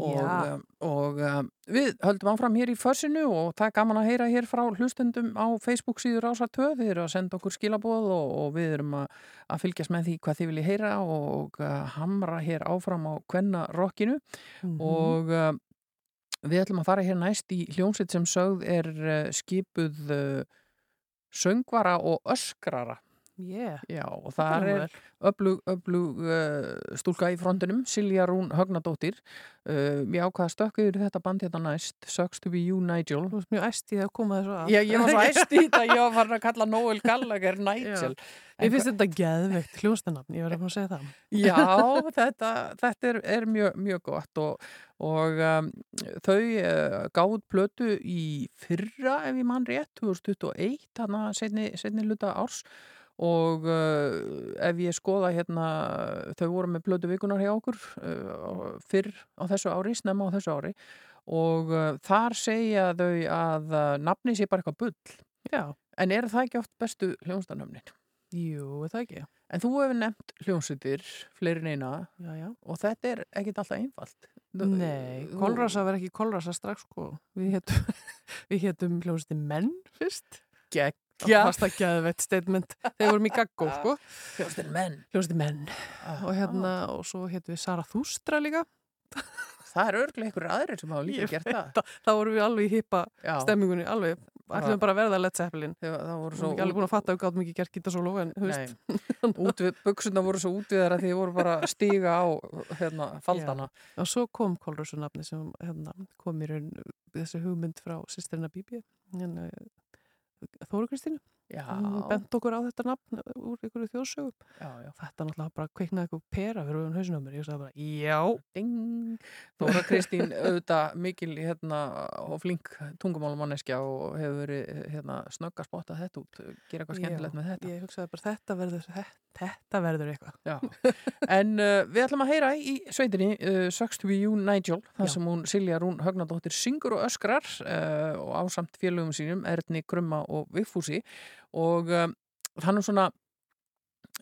og, um, og um, við höldum áfram hér í fössinu og það er gaman að heyra hér frá hlustendum á Facebook síður ásar 2 þið eru að senda okkur skilabóð og, og við erum að, að fylgjast með því hvað þið viljið heyra og uh, hamra hér áfram á kvenna rockinu Mhm. og uh, við ætlum að fara hér næst í hljómsveit sem sögð er uh, skipuð uh, söngvara og öskrara Yeah. Já, og Það er öflug, öflug uh, stúlka í frontinum, Silja Rún Högnadóttir. Uh, ég ákvaða stökku yfir þetta band hérna næst, Sucks to be you, Nigel. Þú veist mjög æst í það að koma þessu að. Já, ég var svo æst í þetta, ég var farin að kalla Noel Gallagher Nigel. Ég finnst þetta geðveikt hljónstanafn, ég verði að segja það. Já, þetta, þetta er, er mjög, mjög gott og, og um, þau uh, gáð plötu í fyrra ef ég mann rétt, 2021, þannig að setni luta árs og uh, ef ég skoða hérna, þau voru með plötu vikunar hjá okkur uh, fyrr á þessu ári, snemma á þessu ári og uh, þar segja þau að uh, nafni sé bara eitthvað bull. Já, En eru það ekki oft bestu hljónstanöfnin? jú, er það ekki. En þú hefur nefnt hljónsutir, fleiri en eina Já, já. og þetta er ekkit alltaf einfalt. Nei, þú- kolrasa verði ekki kolrasa strax sko. Við hétum, við hétum hljónsti menn fyrst. Geggja. Fast að geðveitt statement. Þeir vorum í gaggó sko. Hljónstir menn. Hljónsti menn. Og hérna, og svo hétum við Sara Þústra líka. Það er örglega einhverjir aðrir sem hafa líka Ég gert það. Það, það vorum við alveg í hippa Já, stemmingunni, alveg. Ætlum bara að verða Zeppelin. þegar það voru Svo svo ekki alveg búin að fatta að við gátum ekki gert gítasólu en þú veist. Buksuna voru svo útviðar að því voru bara stíga á hérna, faldana. Og svo kom Kolrössu nafni sem hérna, kom í raun þessi hugmynd frá sýsterina Bíbi hérna, Þóru Kristínu. Já, hún bent okkur á þetta nafn úr einhverju þjóðsögum. Þetta náttúrulega bara kveiknaði eitthvað pera fyrir auðvun mér, ég sagði bara, já. Ding. Þóra Kristín auðvitað mikil hérna, og flink tungumálumanneskja og hefur verið hérna, snögg að spotta þetta út, gera eitthvað skemmtilegt með þetta. ég hugsaði bara, þetta verður þetta, verður eitthvað. En uh, við ætlum að heyra í sveitinni uh, Sucks to be you Nigel, þar sem hún Silja Rún Högnadóttir syngur og öskrar uh, og ásamt félögum sínum Erni Krumma og Viffúsi og um, þannig svona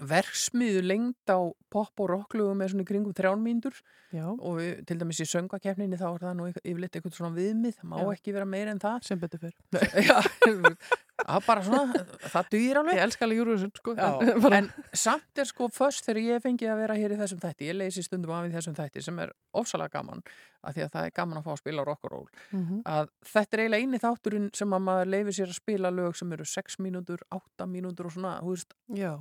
verksmiðu lengd á pop og rocklugum með svona í kringum þrján mínútur já, og við, til dæmis í söngakefninni þá er það nú yfirleitt eitthvað svona viðmið, það má Já. ekki vera meira en það. Sem betur fyrr það er bara svona, það dugir alveg. Ég elska alveg Júruvísun, sko Já, en, samt er sko först þegar ég fengi að vera hér í þessum þætti, ég leysi stundum af í þessum þætti sem er ofsalega gaman af því að það er gaman að fá að spila rock'n'roll Mhm. að þetta er eiginlega eini þátturinn sem að maður leifir sér að spila lög sem eru 6 mínútur, 8 mínútur og svona, veist,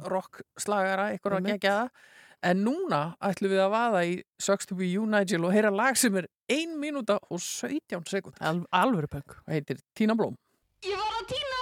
rock slagara, eitthvað að gegja það. En núna ætlum við að vaða í Sucks to be you Nigel og heyra lag sem er 1 mínúta og 17 sekund al, alvöru punk. Og heitir Tína Blóm Ég var að tína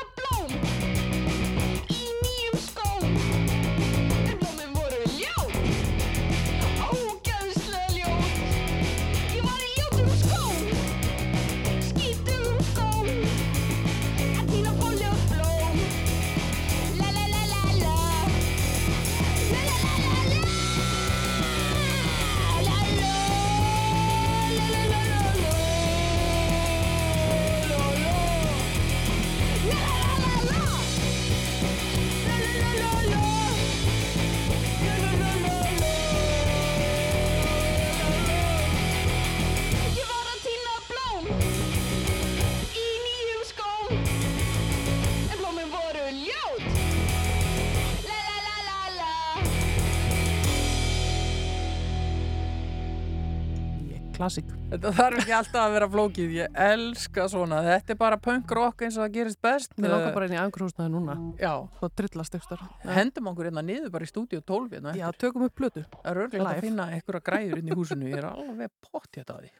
ég, klassik Þetta þarf ekki alltaf að vera flókið, ég elska svona, þetta er bara punk rock eins og það gerist best. mér langar bara inn í angrúsnaði núna Já, þá trillast ekstar hendum okkur hérna niður bara í stúdíu 12 hérna. já, tökum upp plötu Það er örglega að finna einhverja græður inn í húsinu, ég er alveg pott hérna að því.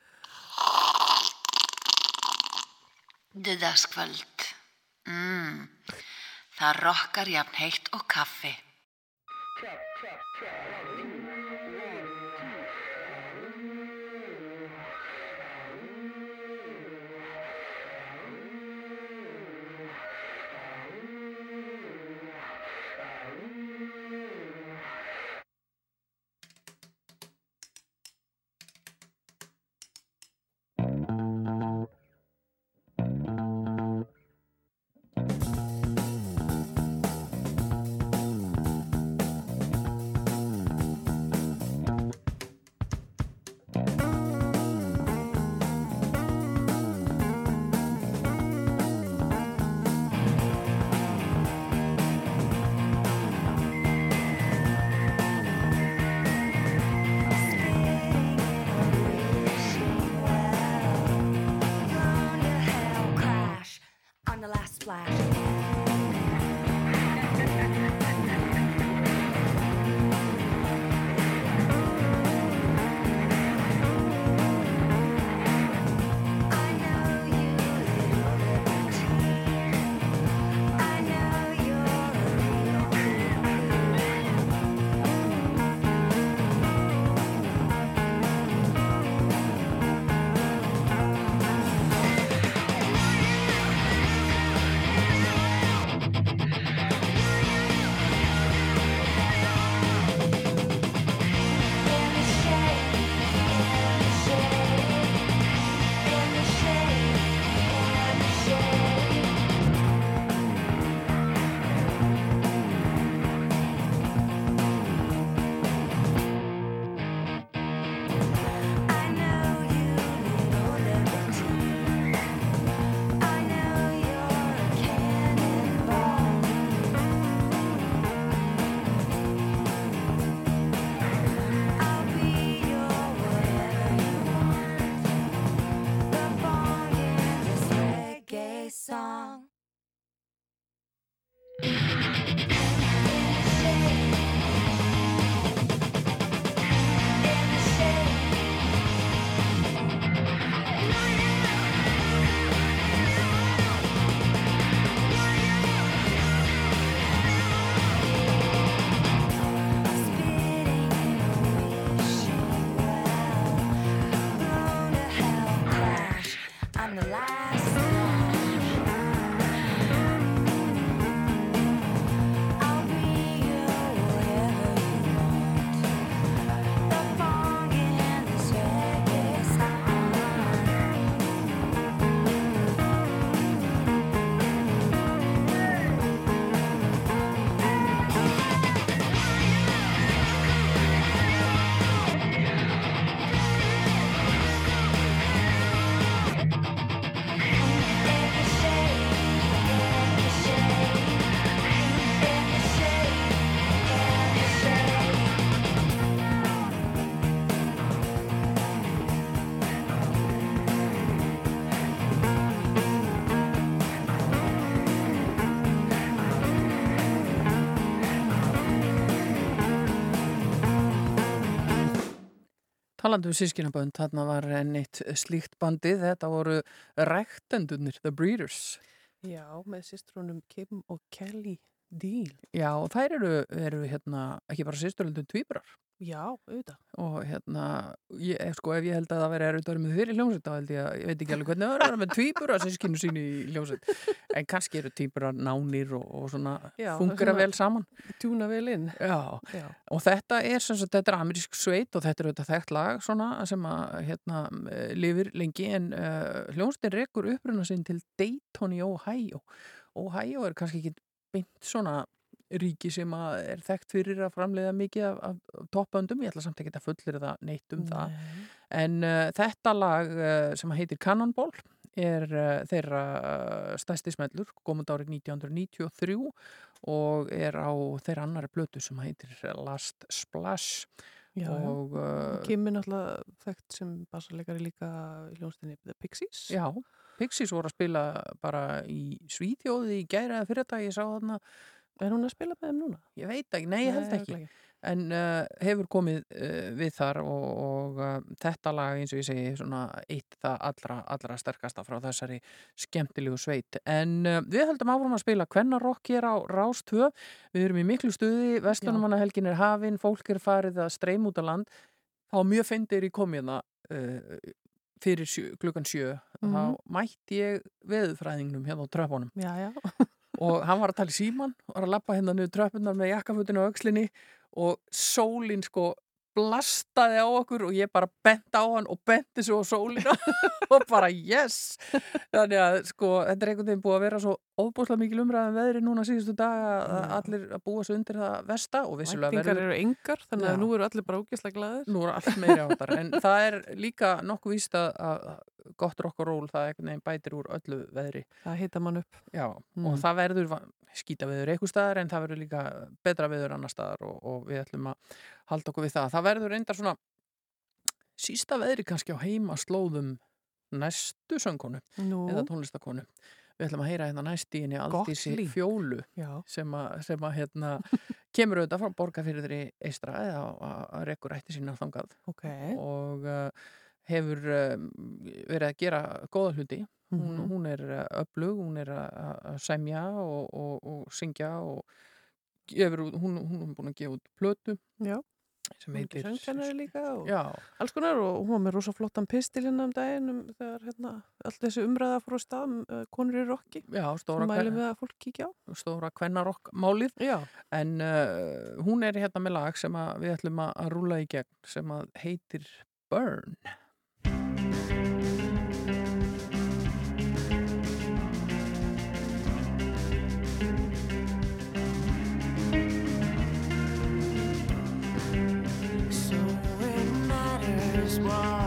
Döðaskvöld. Mm. Það rokkar jafn heitt og kaffi. Talandi um sískinabönd, þarna var enn eitt slíkt bandið, þetta voru ræktendunir, The Breeders. Já, með sýstrunum Kim og Kelly Deal. Já, og þær eru, eru hérna, ekki bara sýsturlundum tvíburar. Já, auðvitað. Og hérna, ég, ef- sko, ef ég held að það veri erfitt að vera með þeir í hljómsveit, þá held ég að, ég veit ekki alveg hvernig það er að vera með tvíburar sískinu sínu í hljómsveit. En kannski eru tvíburar nánir og, og svona fungera svona- vel saman. Tjúna vel inn. Já, Já. og þetta er sem sagt, þetta er amerísk sveit og þetta er auðvitað þekkt lag svona sem að hérna eh, lifir lengi en uh, hljónstin rekur uppruna sinn til Dayton í Ohio. Ohio er kannski ekki beint svona ríki sem er þekkt fyrir að framleiða mikið af, af toppöndum, ég ætla samt ekki að fullir það neitt um það. Nei. En uh, þetta lag uh, sem heitir Cannonball er uh, þeirra uh, stærsti smellur, komund árið 1993 og er á þeirra annari blötu sem heitir Last Splash Já, og uh, Kim er náttúrulega þekkt sem bassalegari líka í hljónstinni The Pixies. já, Pixies voru að spila bara í Svíþjóði í gæra eða fyrir þetta, ég sá þarna Er hún að spila með þeim núna? ég veit ekki, nei ég held ekki. örugglega en uh, hefur komið uh, við þar og, og uh, þetta lag eins og ég segi svona eitt það allra, allra sterkasta frá þessari skemmtilegu sveit. En uh, við höldum áfram að spila kvennarokk hér á Rás 2 við erum í miklu stuði, Vestlunumannahelgin er hafin. Fólk er farið að streym út á land. Þá mjög fyndir í komiðna uh, fyrir sjö, klukkan sjö. Mhm. þá mætti ég veðufræðingnum hérna á tröffunum Já, já. Og hann var að tala í síman var að lappa hérna niður tröppunar með jakkafutinu á aukslinni og sólin sko blastaði á okkur og ég bara bent á hann og benti svo á sólina og bara yes þannig að sko þetta er einhvern veginn búið að vera svo óbúslega mikil umræðan veðri núna síðustu dag að Já. allir að búa svo undir það vesta og vissulega verður eru engar, þannig Já. að nú eru allir bara ógislega glæðir. nú er allt meiri áttar en það er líka nokkuð víst að, að gott rock og roll það bætir úr öllu veðri Það hita mann upp. Já, Mm. og það verður skýta veður eitthvað staðar en það verður líka betra veður annar staðar og, og við ætlum að halda okkur við það. Það verður reyndar svona sísta veðri kannski á heima slóðum næstu söngkonu Nú, eða tónlistakonu. Við ætlum að heyra hérna næst í henni Aldísi. Fjólu já. sem að, sem að hérna, kemur auðvitað frá borgarfyrirðri eistra eða að, að rekkur ætti sína þangað Ok. og uh, hefur um, verið að gera góða hluti hún, Mhm. hún er uh, öflug, hún er að- semja og, og, og syngja og gefur, hún, hún er búin að gefa út plötu Já. sem heitir alls konar og hún var með rosa flottan pistil hérna um daginn um, þegar hérna, allt þessi umræða fór á stað um uh, konur í já stóra, Mælum við að fólk kíkja á. stóra kvennarokk málið Já. en uh, hún er hérna með lag sem við ætlum að, rúla í gegn sem heitir Burn one.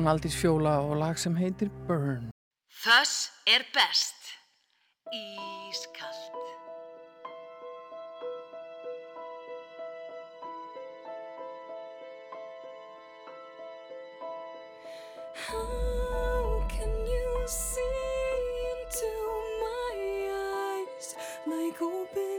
Hún Aldís Fjóla og lag sem heitir Burn. Föss er best. Ískalt. How can you see into my eyes like open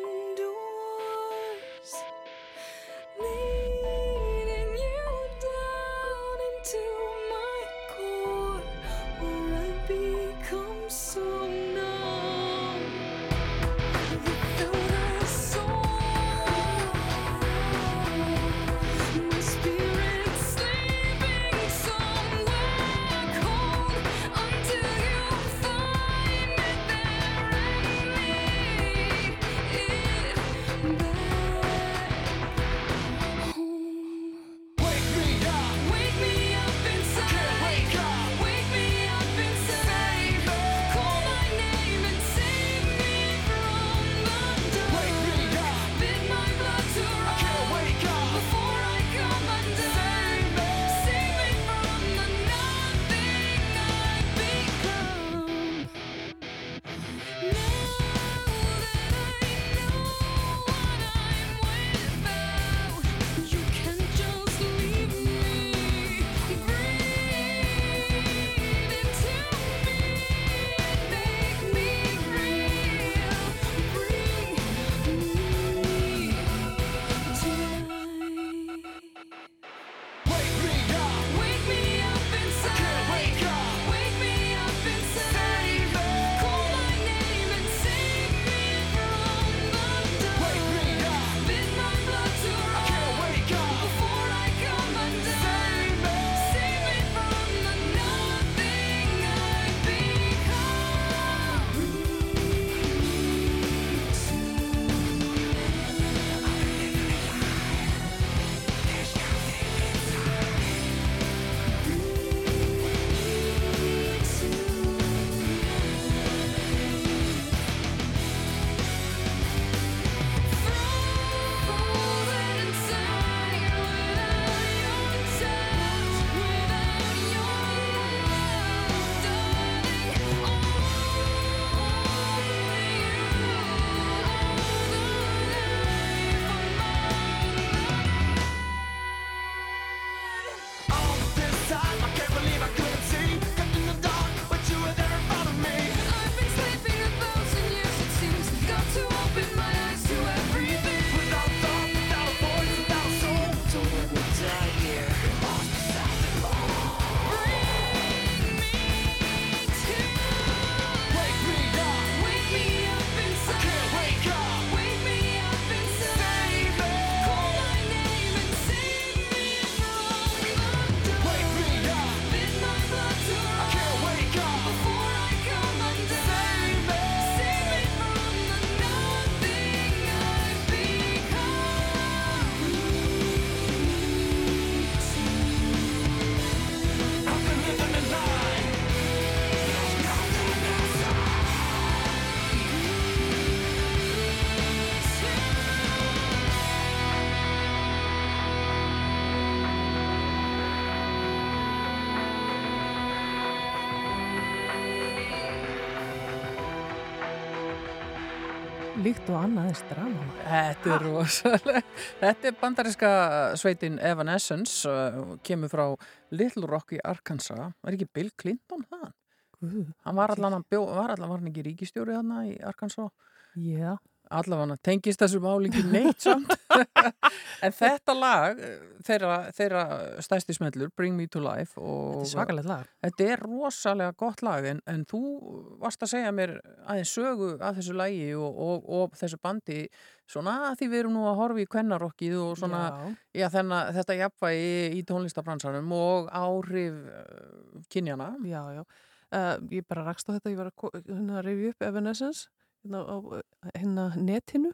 Líkt og annað er drama. Þetta er rosalega. Þetta er bandariska sveitin Evanescence, uh, kemur frá Little Rock í Arkansas. Var ekki Bill Clinton það? Hann var allan, bjó, var allan, var hann ekki ríkistjóri hann í Arkansas? já. Allavega tengist þessu máli ekki neitt samt. en þetta lag, uh, þeirra, þeirra stæsti smellur, Bring Me To Life. Og, Þetta er svakalegt lag. Þetta er rosalega gott lag en, en þú varst að segja mér aðeins sögu af þessu lagi og, og, og þessu bandi svona að því við erum nú að horfa í kvennarokkið og svona, Já. já, þennan, þetta jafnvægi í tónlistabransanum og áhrif uh, kynjana. Já, já. Uh, ég bara rakst á þetta, ég var að ko- hérna, að rifja upp Evanescence hérna á hérna netinu.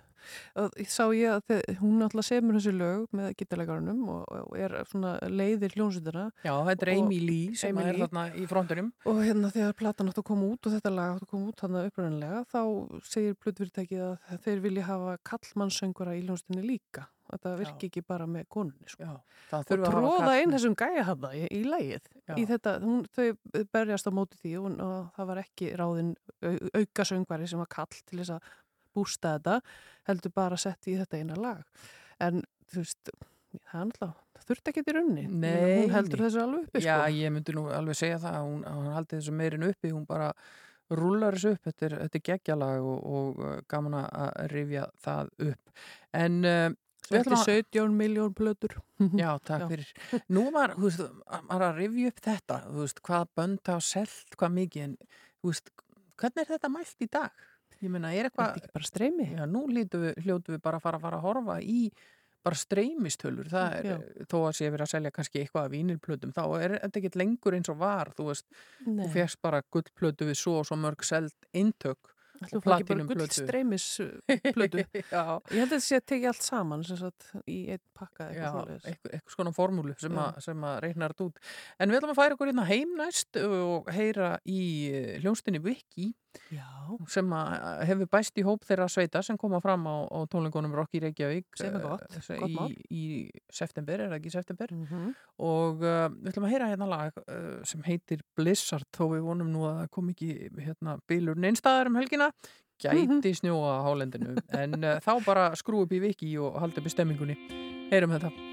Sá ég að þið, hún alltaf semur þessi lög með gítarleikarunum og, og er svona leiðir hljónsutina Já, þetta er Lee sem Amy er þarna í frontunum. og hérna þegar platan átt að koma út og þetta lag átt að koma út hann upprænanlega þá segir plötfyrirtækið að þeir vilja hafa kallmannsöngvara í hljónsutinni líka þetta virki ekki bara með konunni sko. Já, það og að tróða inn þessum gæja hafða í, í lægið Já. í þetta, hún, þau berjast á móti því og, og það var ekki ráðin au, auka söngvari sem var kall til þess að bústa þetta heldur bara sett í þetta eina lag en þú veist það er það þurfti ekki til runni Nei, hún heldur þessu alveg uppi Já, sko. ég myndi nú alveg segja það að hún, að hún haldi þessu meirinn uppi, hún bara rúlar þessu upp, þetta er, er geggjalag og, og uh, gaman að rifja það upp. En uh, Þetta að... 17 miljón plötur Já, takk Já. fyrir. Nú var, þú veist, maður að rifja upp þetta, þú veist, hvað bönd hafa selt, hvað mikið, en þú veist, hvernig er þetta mælt í dag? Ég meina, er Er eitthvað, þetta ekki bara streymi? já, nú hljótu við, við bara að fara fara að horfa í bara streymistölur, það er, Já. þó að sé verið að selja kannski eitthvað af vínilplötum, þá er þetta ekkert lengur eins og var, þú veist, Nei, þú fegst bara gullplötu við svo og svo mörg seld eintök bara platinum plötu. streymis plötu Já, Ég held að þetta sé að tekið allt saman sagt, í einn pakka eitthvað svoleiðis. eitthvað, eitthvað svona formúlu sem, að, sem að reynar þetta út. En við ætlum að færa okkur hérna heim næst og heyra í eh, hljónstinni Viki Já, sem hefur bæst í hóp þeirra sveita sem koma fram á, á tónleikunum Rock í Reykjavík Sem er eh, gott, í, í september, er það ekki september? Mm og uh, við ætlum að heyra hérna lag uh, sem heitir Blizzard þó við vonum nú að það kom ekki hérna bílur neinstæðar um helgina. Gæti snjóa á hálendinu en uh, þá bara skrú upp í Viki og halda upp í stemmingunni. Heyrum þetta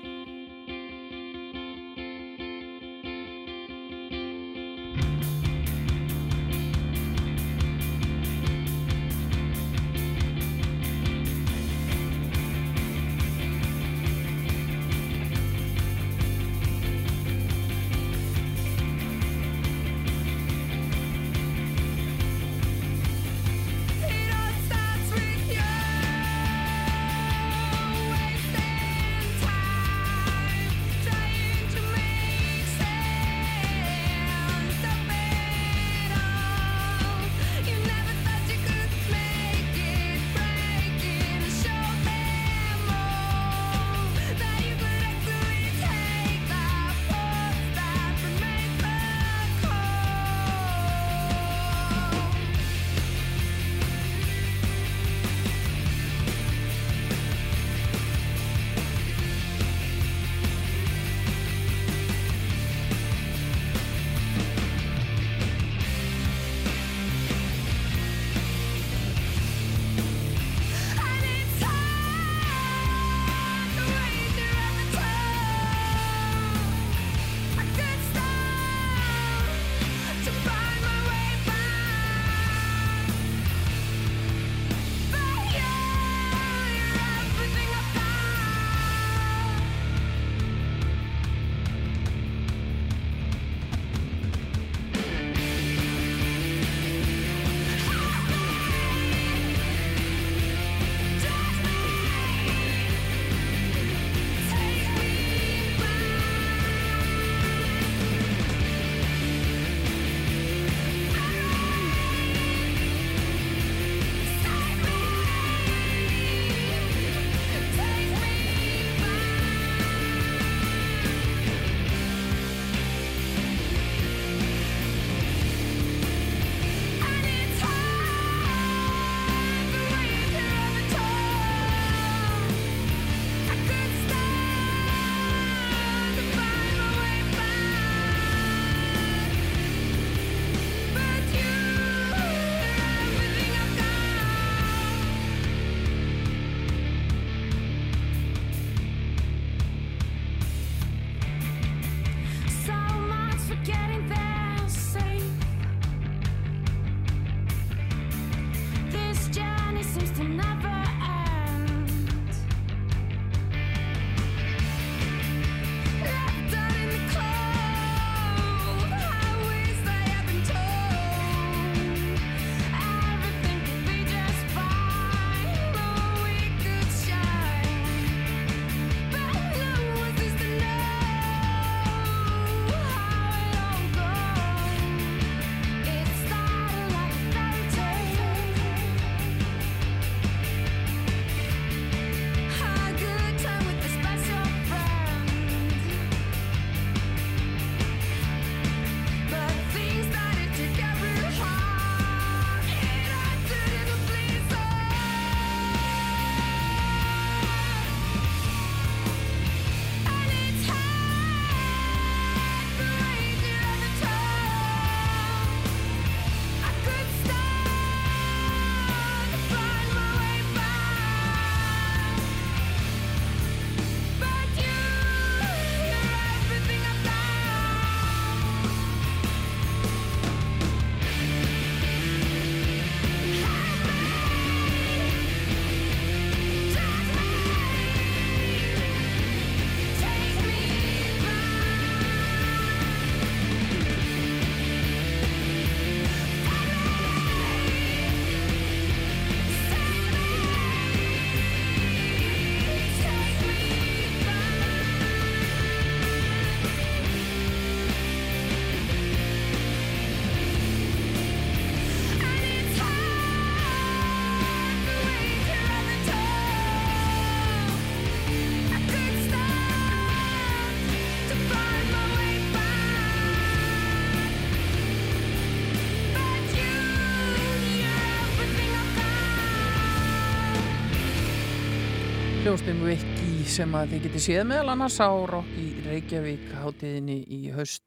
Hljóstin Viki sem að þið getið séð meðal annars á Rock í Reykjavík hátíðinni í haust.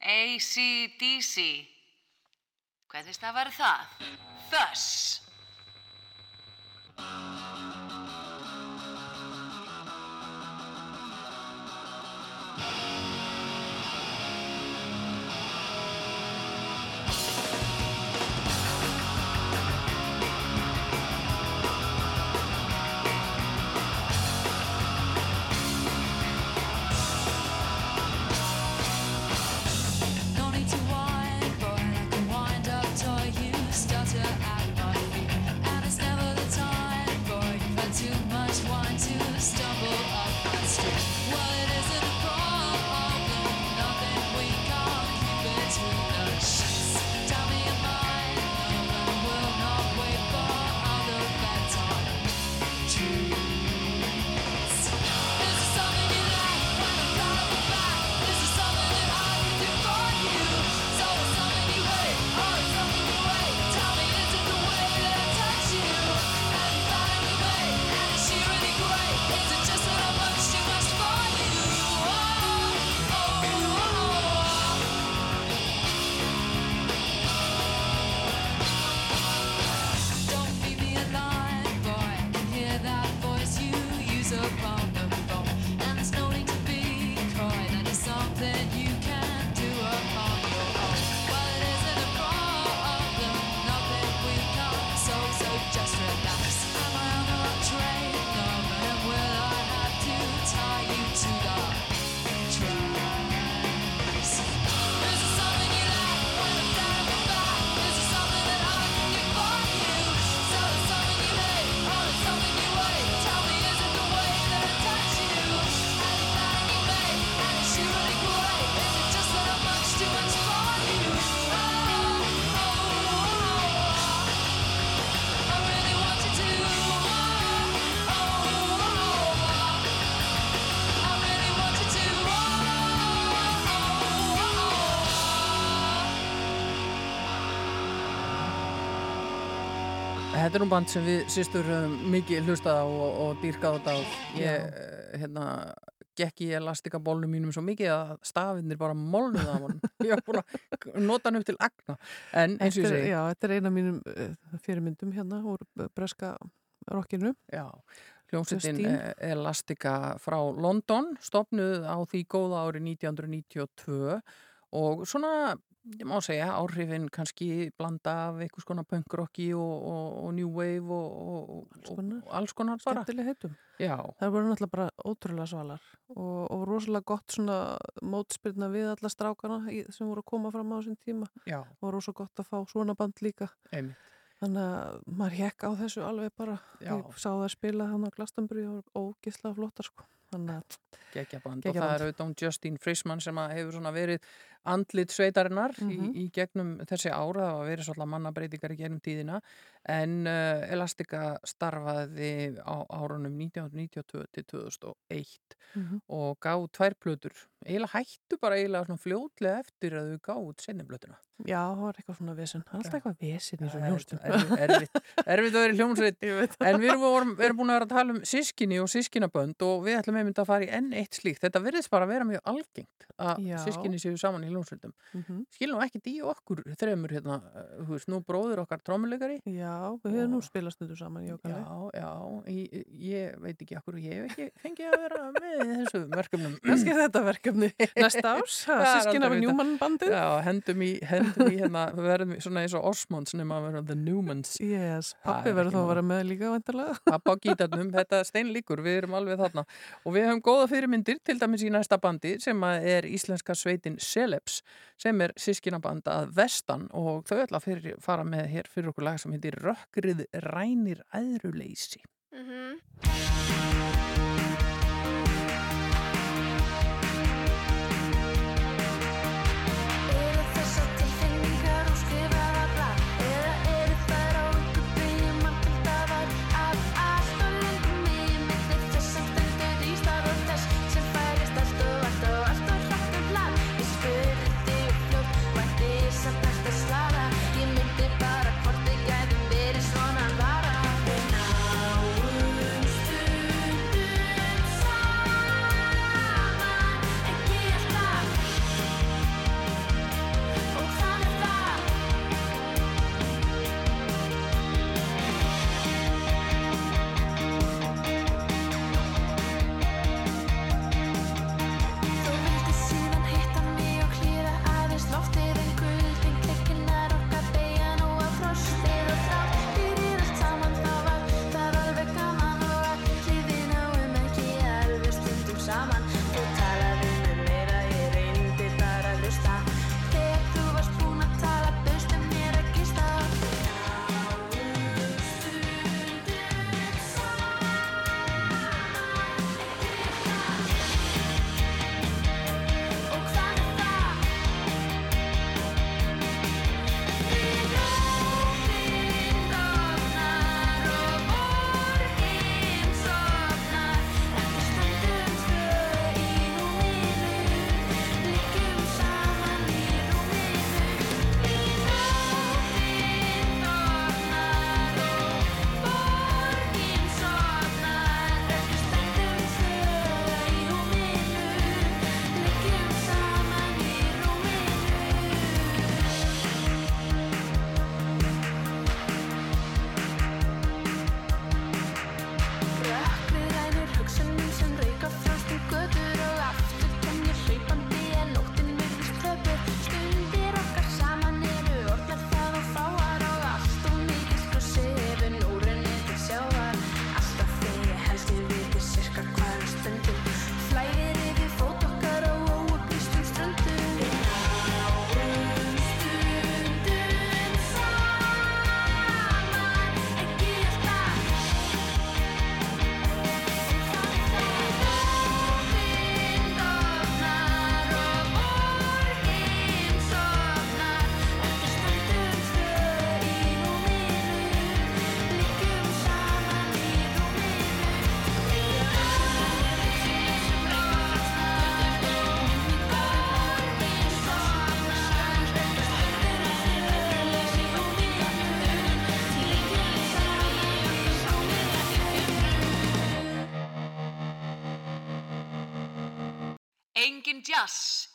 ACDC. Hvernig það var það? Þess. Þetta er nú band sem við sýstur um, mikið hlustað á og, og dýrkað á. Ég, eh, hérna, gekk í elastika bólnum mínum svo mikið að stafinir bara molnuð af honum. Ég var búin að nota hann upp til agna. En eins og ég segi, Já, þetta er eina af mínum uh, fyrirmyndum hérna úr breska rockinu. já, hljómsveitin eh, Elastika frá London, stopnuð á því góða ári 1992 og svona, ég má segja, áhrifin kannski blanda af einhvers konar punkrocki og, og, og new wave og, og, Alls konar. og alls konar bara. Skemmtileg heitum. Já, Það voru náttúrulega bara ótrúlega svalar og, og rosalega gott svona mótspyrna við alla strákana sem voru að koma fram á þessum tíma já, og rosalega gott að fá svona band líka. einmitt. Þannig að maður hekk á þessu alveg bara. Já. Ég sá það spila hann á Glastonbury og ógislega flottar sko. Þannig að, geggjaband og Geggjaband. það er auðvitað hún Justin Frisman sem hefur svona verið andlit sveitarinnar Mhm. í, í gegnum þessi ára og verið svolítið mannabreitingar í gegnum tíðina en uh, Elastika starfaði á árunum 1992 til 2001 Mhm. og gáð tvær plötur. Eiginlega hættu bara eiginlega svona fljótlega eftir að þau gáð senni plötuna. Já, það var eitthvað svona vesen. Það alltaf eitthvað vesen í Það svona er erfitt, erfitt að vera í hljómsveit. En við erum, erum búin að vera að tala um sískinni og sískinabönd og við ætlum einmitt að fara í enn eitt slíkt. Þetta virðist bara að vera mjög algengt að sískinni séu saman í hljómsveitum Mhm. skilum ekkert í okkur þremur hérna, uh, þú veist, nú bróður okkar trómuleikari Já, við höfum nú spilað stundu saman Já, já, ég, ég veit ekki okkur, ég hef ekki fengið að vera með þessu verkefnum Kannski er þetta verkefni næsta ás, sískin af aldrei vitað. Newman bandið. Já, hendum í, hendum í hérna, við verðum svona eins og Osmonds nema að vera The Newmans Yes, pappi er verður ekki þá að vera með líka vantarlega. pappa á gítarnum, þetta er steinlíkur, við erum alveg þarna og við höfum góða fyrirmyndir til dæmis í næsta bandi sem er íslenska sveitin Celebs sem er sískinaband að vestan og þau ætla að fyrir, fara með hér fyrir okkur lag sem heitir Rökkrið rænir æðruleysi. Eru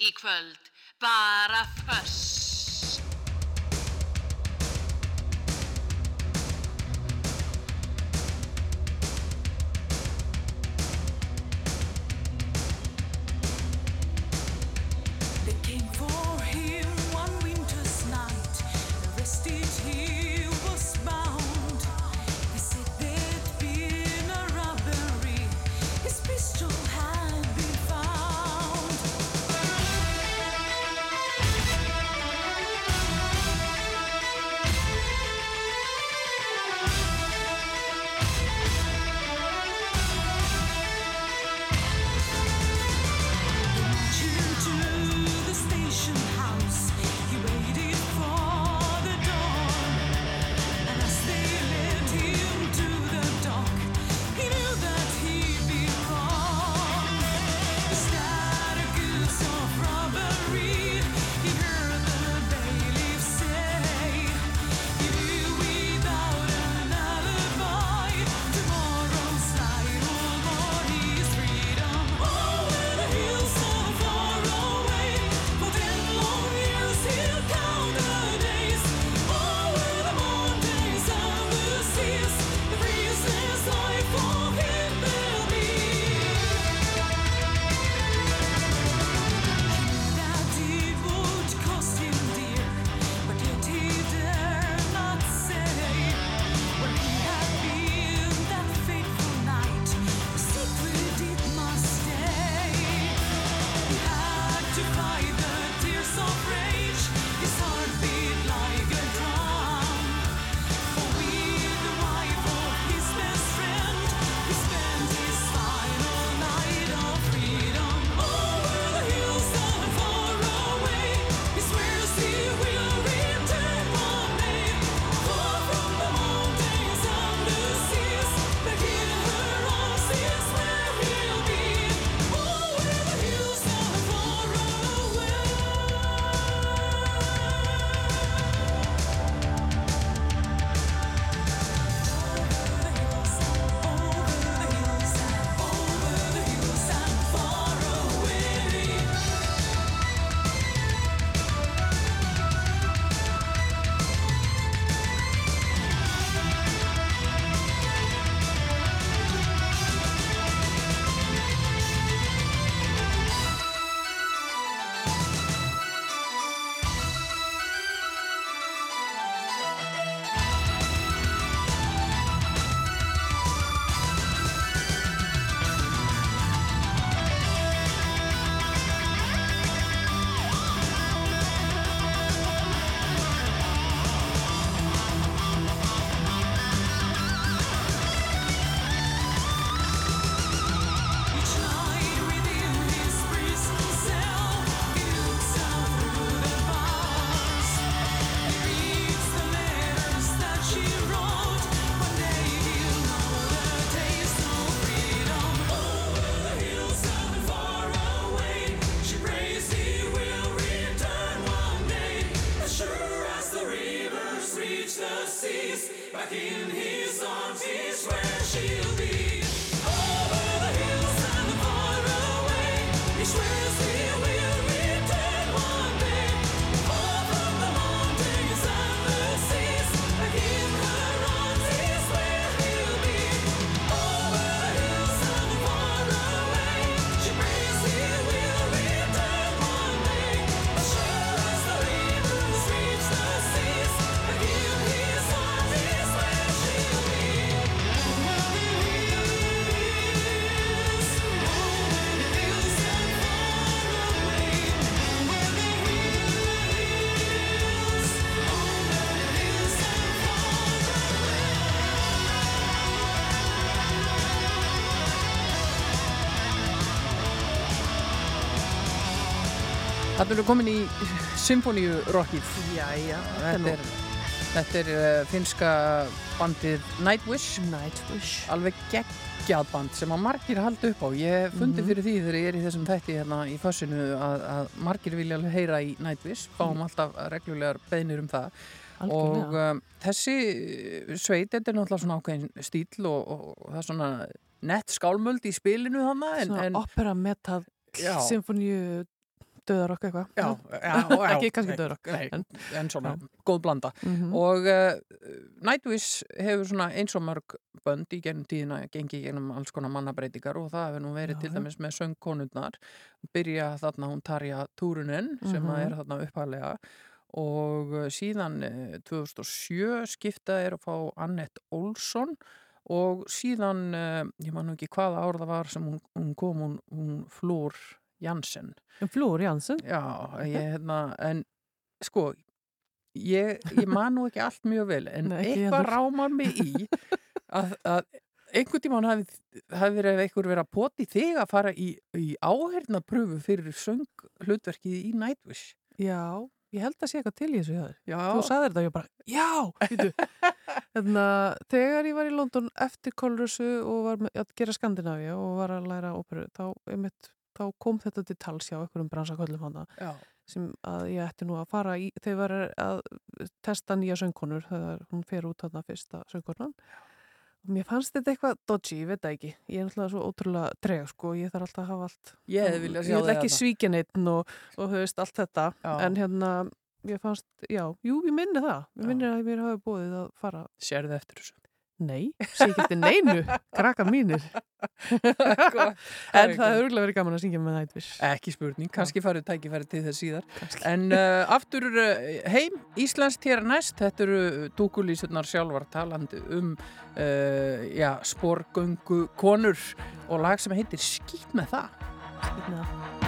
í kvöld. Bara Þannig að við komin í symfóníurokkið. Já, já. Þetta er, þetta er uh, eh, finska bandið Nightwish. Nightwish. Alveg geggjað band sem að margir haldi upp á. Ég fundi mm -hmm. fyrir því þegar ég er í þessum þætti hérna í fassinu að, að margir vilja heyra í Nightwish. Mhm. Fáum mm. alltaf reglulegar beinir um það. Algjörlega. Og um, þessi sveit, þetta er náttúrulega svona ákveðin stíl og, og, og það er svona nett skálmöld í spilinu þannig. Svona opera metall symfóníu döðarokk eitthvað. Já, já, já, Ekki kannski döðarokk, en- en svona góð blanda. Mhm. Og uh, Nightwish hefur svona eins og mörg bönd í gennum tíðina gengið gennum alls konar mannabreitingar og það hefur nú verið til dæmis með söngkonurnar. Byrja þarna hún Tarja Túrunen sem Mhm. er þarna upphæðlega og uh, síðan uh, 2007 skipta er að fá Annette Olsson og síðan, ég man nú ekki hvaða ár það var sem hún, hún kom, hún, hún Flór Jansen. En Flór Jansen, Já, ég, hérna, en sko, ég, ég man nú ekki allt mjög vel, en Nei, eitthvað rámar mig í að, að einhvern tímann hafi, verið einhver verið að poti þig að fara í, í áhernapröfu fyrir söng hlutverkið í Nightwish. já, ég held að sé eitthvað til í þessu. Já, Þú sagði þetta og ég bara, já. Þannig að þegar ég var í London eftir Kolrössu og var með, að gera Skandinavia og var að læra óperu, þá, einmitt, þá kom þetta til tals hjá einhverjum bransaköllum hana já, sem að ég ætti nú að fara í, þegar var að testa nýja söngkonur þegar hún fer út þarna fyrsta söngkonan. Og mér fannst þetta eitthvað dodgy, ég veit það ekki. Ég er náttúrulega svo ótrúlega treg sko, ég þarf alltaf að hafa allt ég ég vil ekki svíkja neitt og, og veist allt þetta. Já. en hérna, ég fannst, já, jú, ég minni það. Ég Já. minni að mér hafi búið að fara. Sérðu eftir þessu. Nei, sé ekki eftir neinu. Krakka mínir. Gott. en það hefur örgulega verið gaman að syngja með Nightwish Ekki spurning, kannski farið tækifæri til þess síðar. En uh, aftur uh, heim, Íslands tér næst, þetta eru dúkulísurnar sjálfar talandi um uh, já, sporgöngu konur og lag sem heitir Skýt með það. Hérna, Með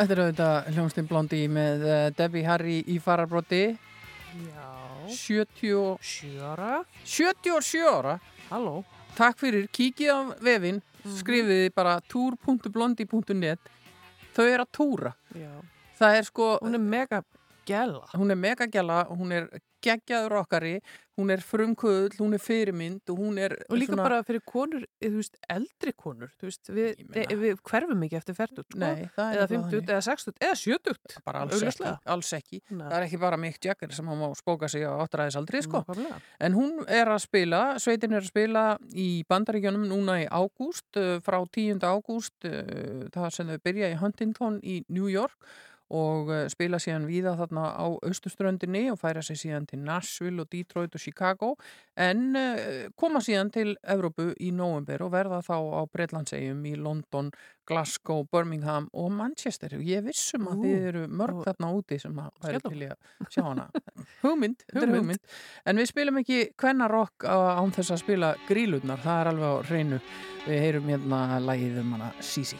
Þetta er auðvitað hljómsdyn Blondi með uh, Debbie Harry í fararbrotti Já. 70 og- Sjöra. 77 ára Halló. Takk fyrir, kíkið á vefinn skrifiði bara tour.blondi.net Þau er að túra Já. Það er sko, Hún er mega gæla. hún er megagjala hún er geggjaður okkari hún er frumkvöðl, hún er fyrirmynd og hún er Og líka bara fyrir konur, eh, þú veist, eldri konur, þú veist, við, við hverfum ekki eftir færtut, sko. Nei, eða nefnilega 50, þannig. eða 60, eða 70. bara alls ekki, alls ekki. Nei. það er ekki bara Mick Jagger sem hann má spóka sig á áttræðisaldri sko. Nákvæmlega. En hún er að spila, sveitin er að spila í bandaríkjunum núna í ágúst, uh, frá 10. ágúst, uh, það sem þau byrja í Huntington í New York og uh, spila síðan víða þarna á austuströndinni og færa sig síðan til Nashville og Detroit og Chicago en uh, koma síðan til Evrópu í november og verða þá á Breitlandsegjum í London, Glasgow, Birmingham og Manchester. Ég vissum að Ú, þið eru mörg og- þarna úti sem að væri til að sjá hana. hugmynd, Hugmynd. hugmynd. En við spilum ekki kvennarokk án þess að spila grílurnar, það er alveg á hreinu. Við heyrum hérna lagið um hana Sisi.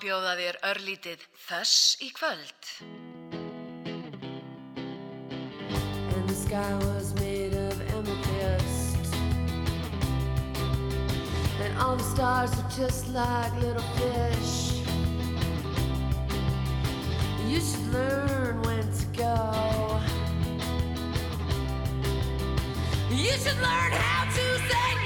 Bjóða þér örlítið þess í kvöld. and the sky was made of amethyst. And all the stars were just like little fish. You should learn when to go. You should learn how to say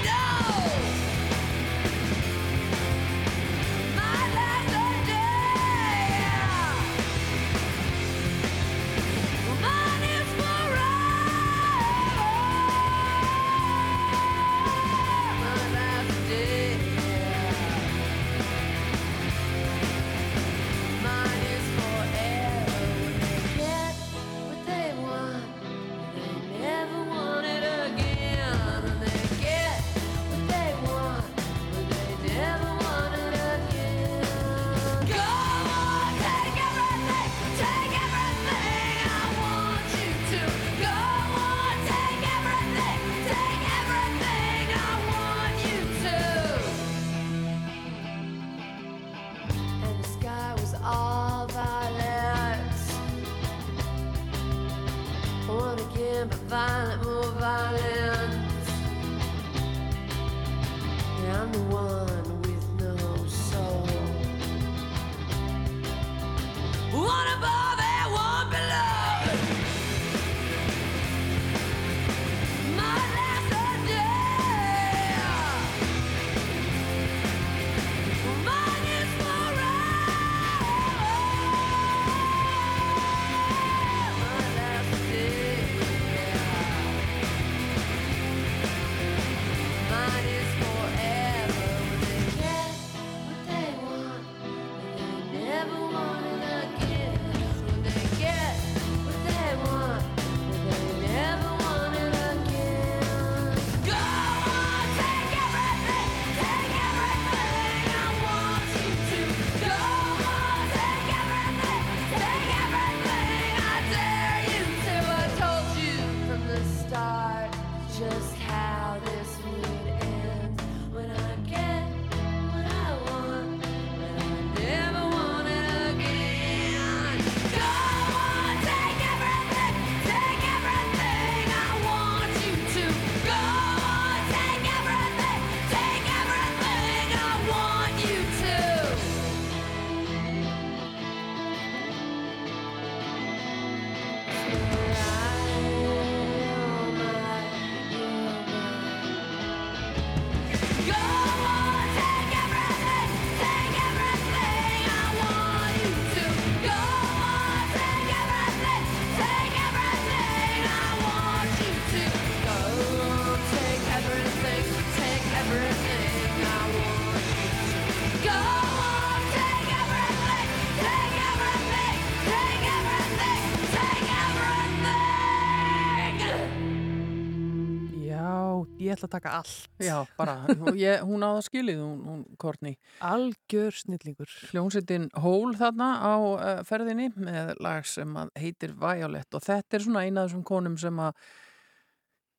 ætla að taka allt. Já, bara, ég, hún á það skilið, hún, hún Kortni. Algjör snillingur. Hljómsveitin Hól þarna á uh, ferðinni með lag sem heitir Violet og þetta er svona eina af þessum konum sem að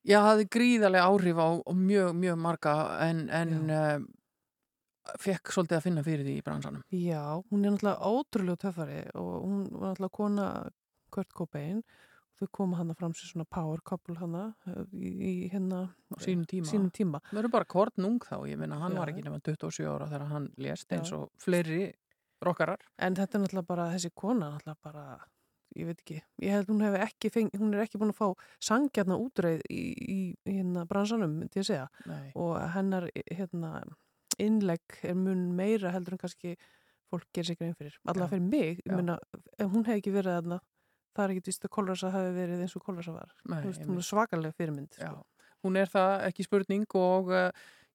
já, hafði gríðarlega áhrif á á mjög, mjög marga en, en uh, fekk svolítið að finna fyrir því í bransanum. Já, hún er náttúrulega ótrúlega töffari og hún var náttúrulega kona Kurt Cobain og þau koma hana fram sér svona power couple hana eh, í, í hérna Á sínum tíma. sínum tíma. Það eru bara Kortnung þá, ég meina hann Já. var ekki nema 27 ára þegar hann lést eins og fleiri rockarar. En þetta er náttúrulega bara þessi kona náttúrulega bara, ég veit ekki ég held hún hefur ekki feng, hún er ekki búin að fá sangjarna útreið í, í, hérna bransanum, myndi ég segja Nei. og hennar hérna innlegg er mun meira heldur en kannski fólk gerir sig grein fyrir Já. fyrir mig, ég ef hún hefði ekki verið þarna það er ekki víst að Kolrasa hafi verið eins og Kolrasa var Nei, veist, hún er svakalega fyrirmynd sko. hún er það ekki spurning og uh,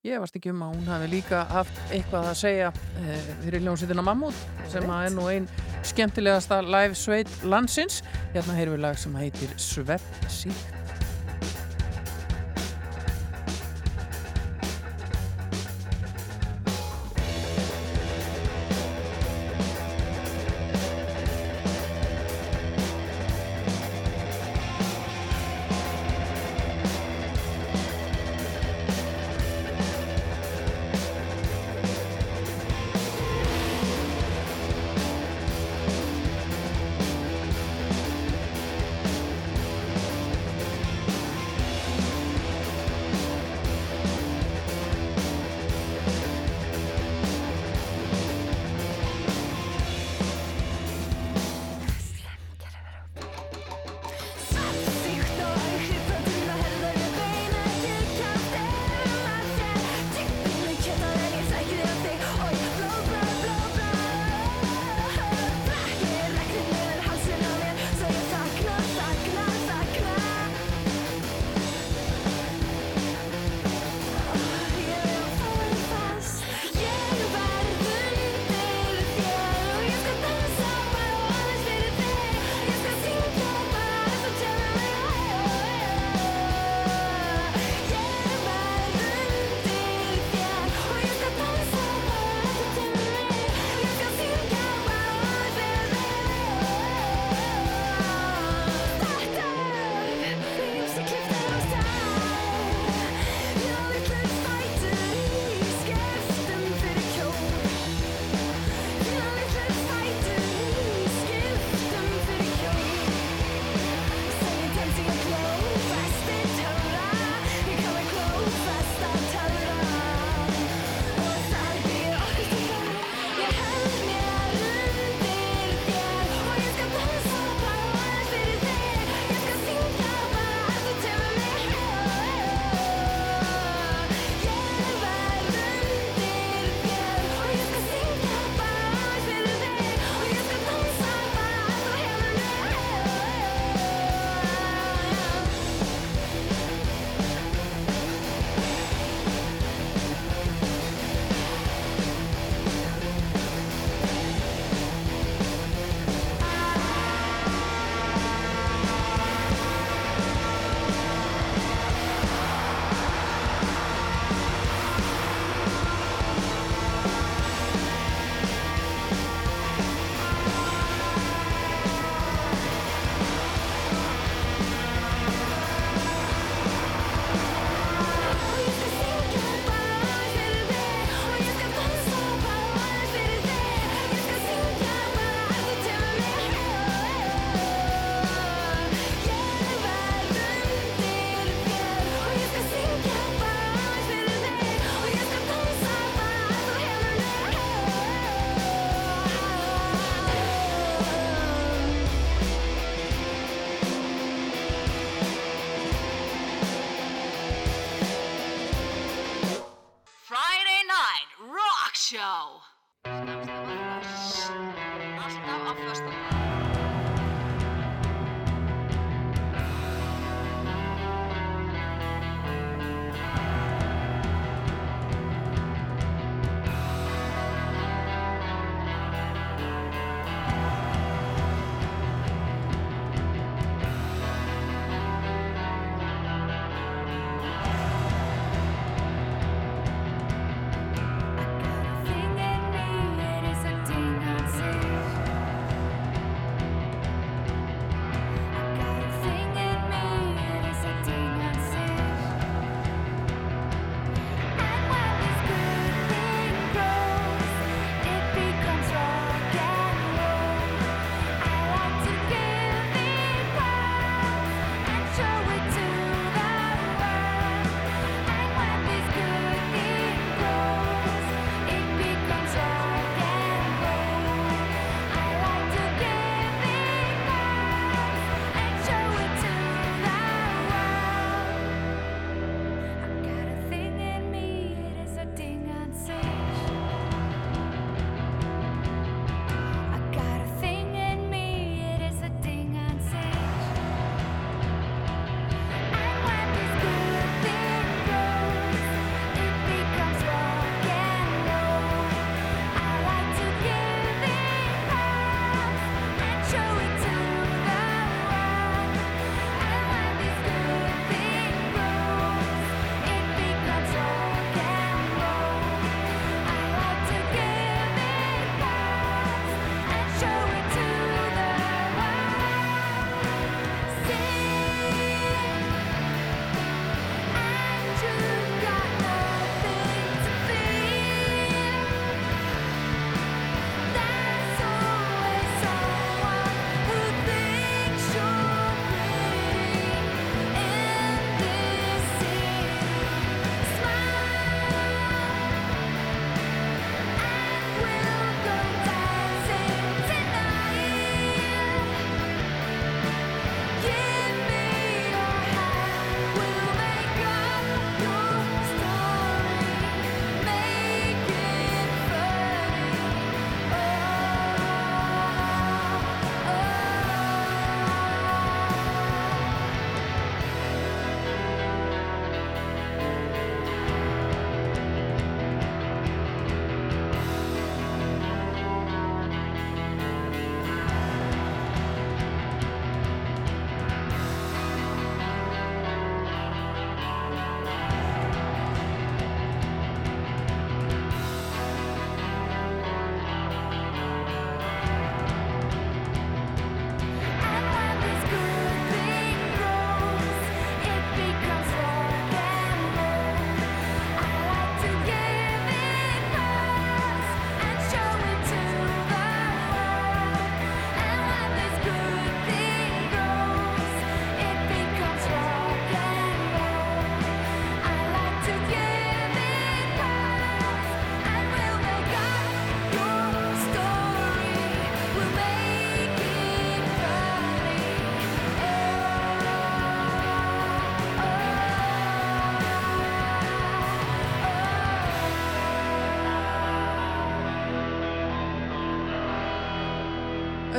ég varst ekki um að hún hafi líka haft eitthvað að segja uh, fyrir ljónsettina Mammut sem að er nú einn skemmtilegasta live sveit landsins. Hérna heyrum við lag sem heitir Svepp síkt.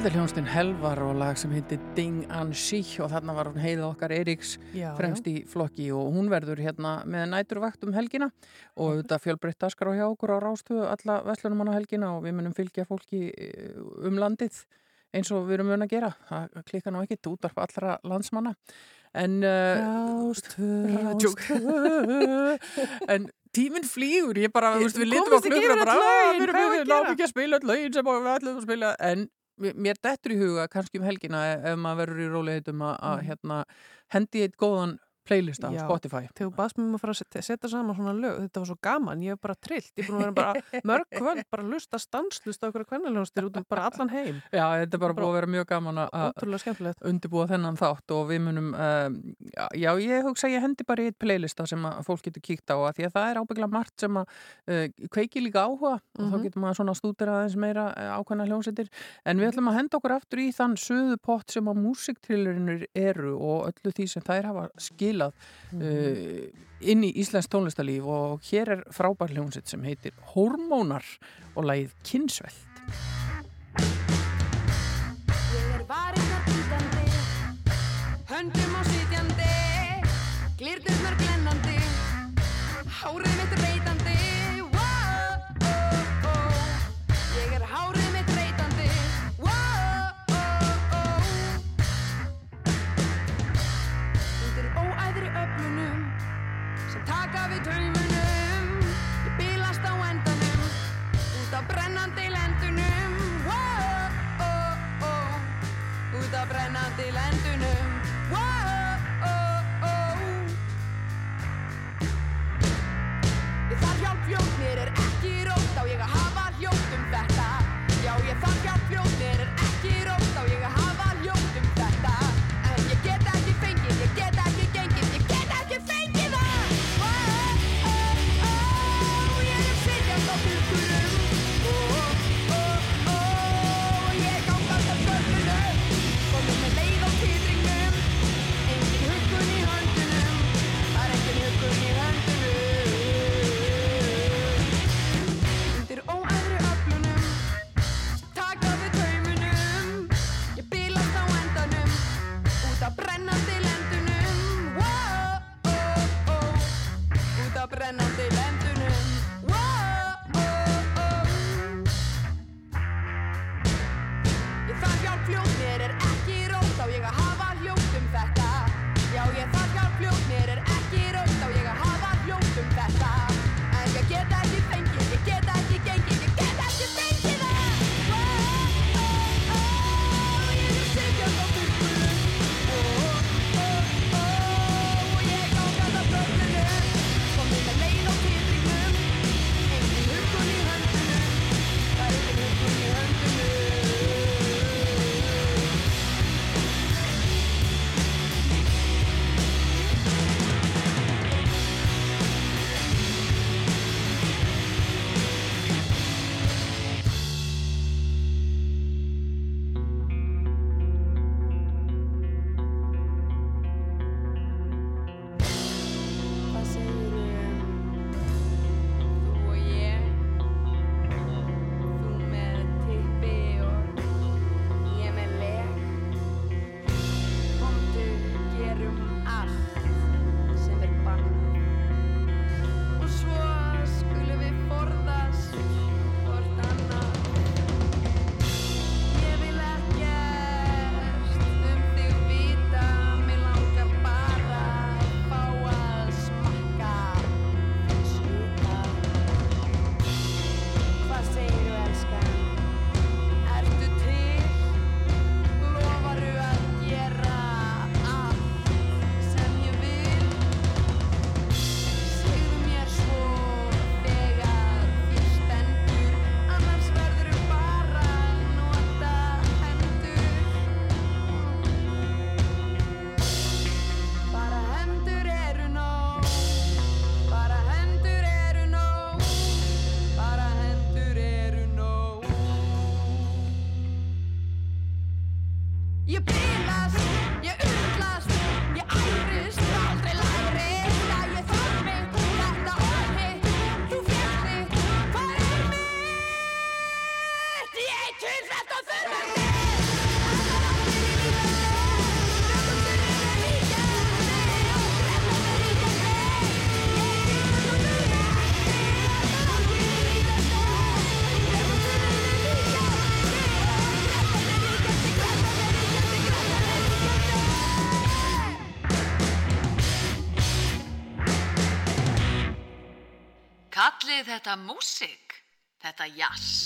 Þetta er hljónstinn Helvar og lag sem heitir Ding an sich og þarna var hún heiða okkar Eiríks Já, fremst í flokki og hún verður hérna með næturvakt um helgina og þetta fjölbreytt daskar á hjá okkur á rástöðu alla vestlunum á helgina og við munum fylgja fólki eh, um landið eins og við erum mun að gera. Það klika nú ekkit útvarp allra landsmanna. En, uh, Djók. en tíminn flýgur, ég bara, þú veist, við litum á klukkuna bara, öll "Ah, lögin, við erum við að gera?" ekki að spila lögin sem við ætlum að spila, en mér- dettur í huga kannski um helgina ef maður verður í róleitum að að, hérna hendi eitt góðan playlist á. Spotify. Þegar þú baðst mér um að fara að setja, saman svona lög, þetta var svo gaman, ég hef bara trillt, ég er búin að vera bara mörg kvöld, bara lusta stanslust á okkur kvennaljónstir út um bara allan heim. Já, þetta er bara búið að vera mjög gaman að- að undirbúa þennan þátt og við munum um, já, ég hugsa að ég hendi bara í eitt playlista sem að fólk getur kíkt á að því að það er ábyggla margt sem að uh, kveiki líka áhuga og þá Mhm. getur maður svona stúdira aðeins meira uh, ákveðna hljómsveitir en við ætlum að spilað mm. Uh, inn í Íslands tónlistalíf og hér er frábær hljómsett sem heitir Hormónar og lagið Kinsveld Ég er varinnar býtandi höndum á sitjandi glirnirnar glennandi hárið taka við taumunum. Ég bílast á endanum út af brennandi lendunum. Oh, oh, oh, út af brennandi lendunum. músík, þetta jazz.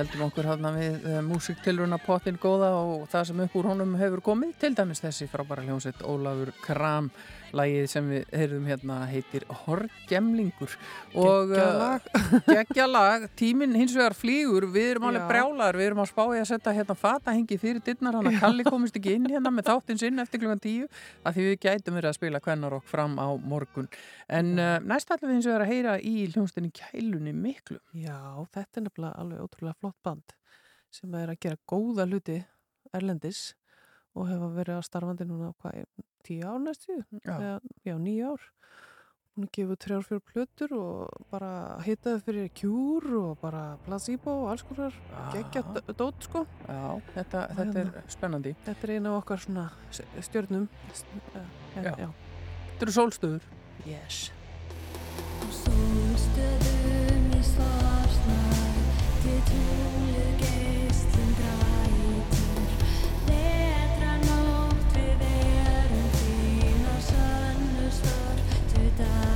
Heldum okkur hérna við uh, músiktilruna pottin góða og það sem upp úr honum hefur komið, til dæmis þessi frábæra hljómsveit Ólafur Kram lagið sem við heyrðum hérna heitir Horgemlingur og Geggjalag. geggja lag. Tíminn hins vegar flýgur, við erum alveg Já. brjálar við erum að spá í að setja hérna fatahengi fyrir dittnar, hann að Kalli komist ekki inn hérna með þáttinn sinn eftir klukkan tíu að því við gætum verið að spila kvennarokk fram á morgun. En uh, næst ætlum við hins vegar að heyra í hljómsdeinni Kælunni miklu. Já, þetta er nefnilega alveg ótrúlega flott band sem er að gera góða hluti erlendis og hefa verið að starfandi núna hvað, tíu ár næstu? Já. Eða, já, nýju ár. Hún gefið þrjár fyrir plötur og bara hitaði fyrir kjúr og bara placebo og alls konar geggja dót sko. Já, þetta, þetta hérna- er spennandi Þetta er eina af okkar svona stjörnum. S- eh, Já. já. Þetta eru sólstöður Yes. Sólstöðum í svarsnæð Til tunglið estar.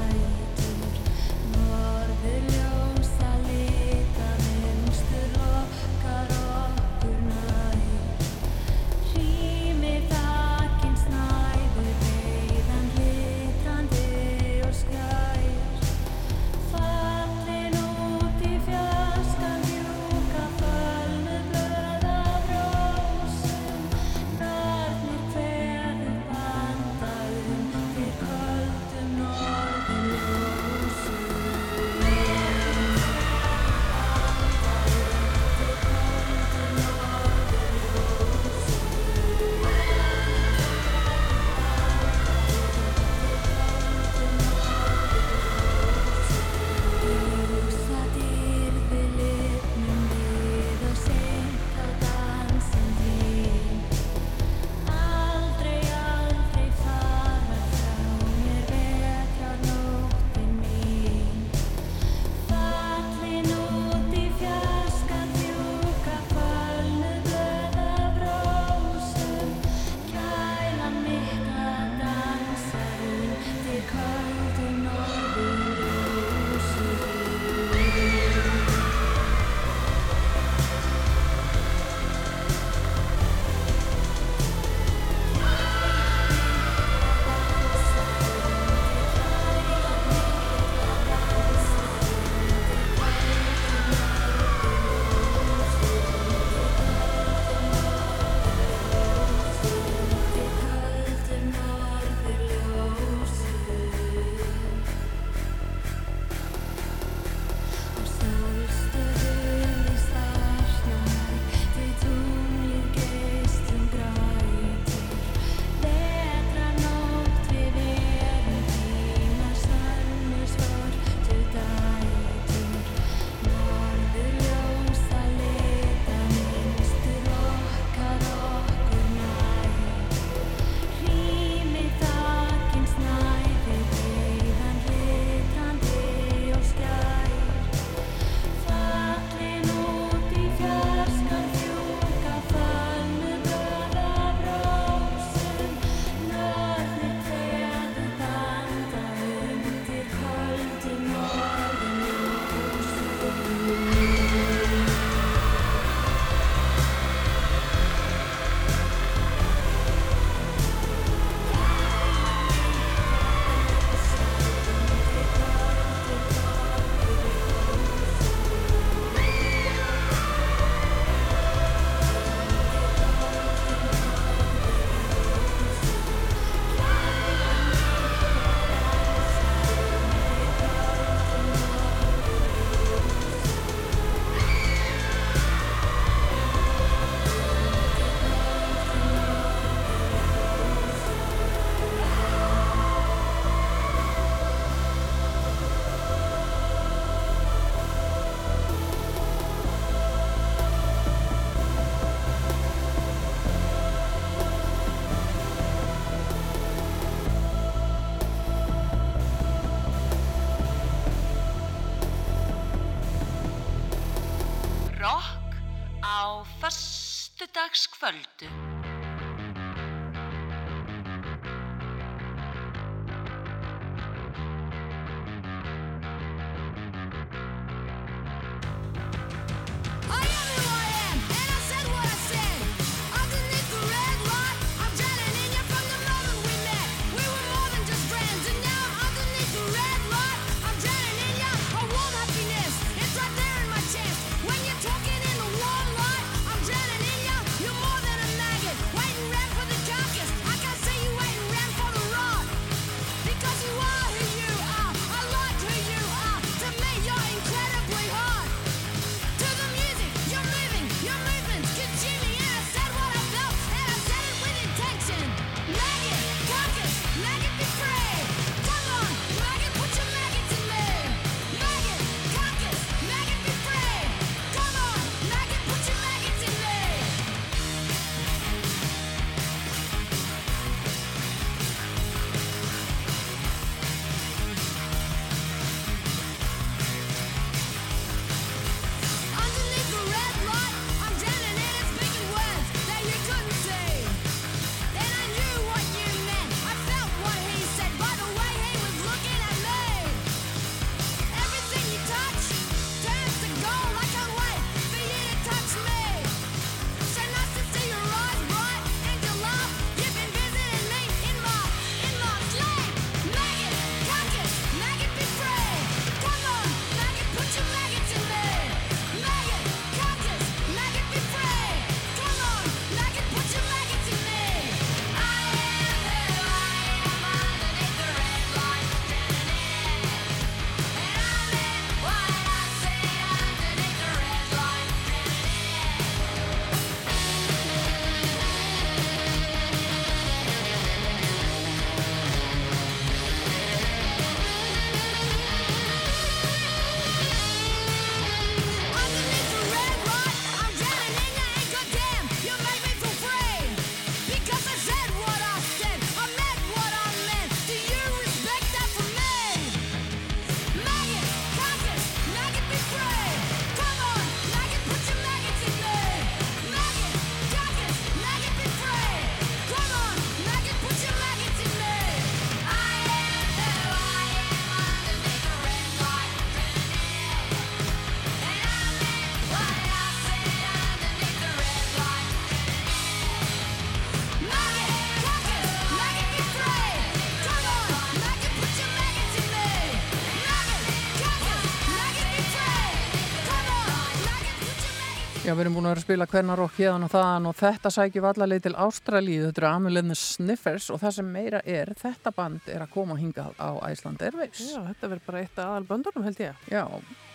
Við erum búin að vera að spila kvennarokk hérðan og þaðan og þetta sækjum allarleið til Ástralíu, þetta eru Amelinni Sniffers og það sem meira er, þetta band er að koma hingað á Æsland Airways. Já, þetta verður bara eitt aðal böndunum held ég. Já,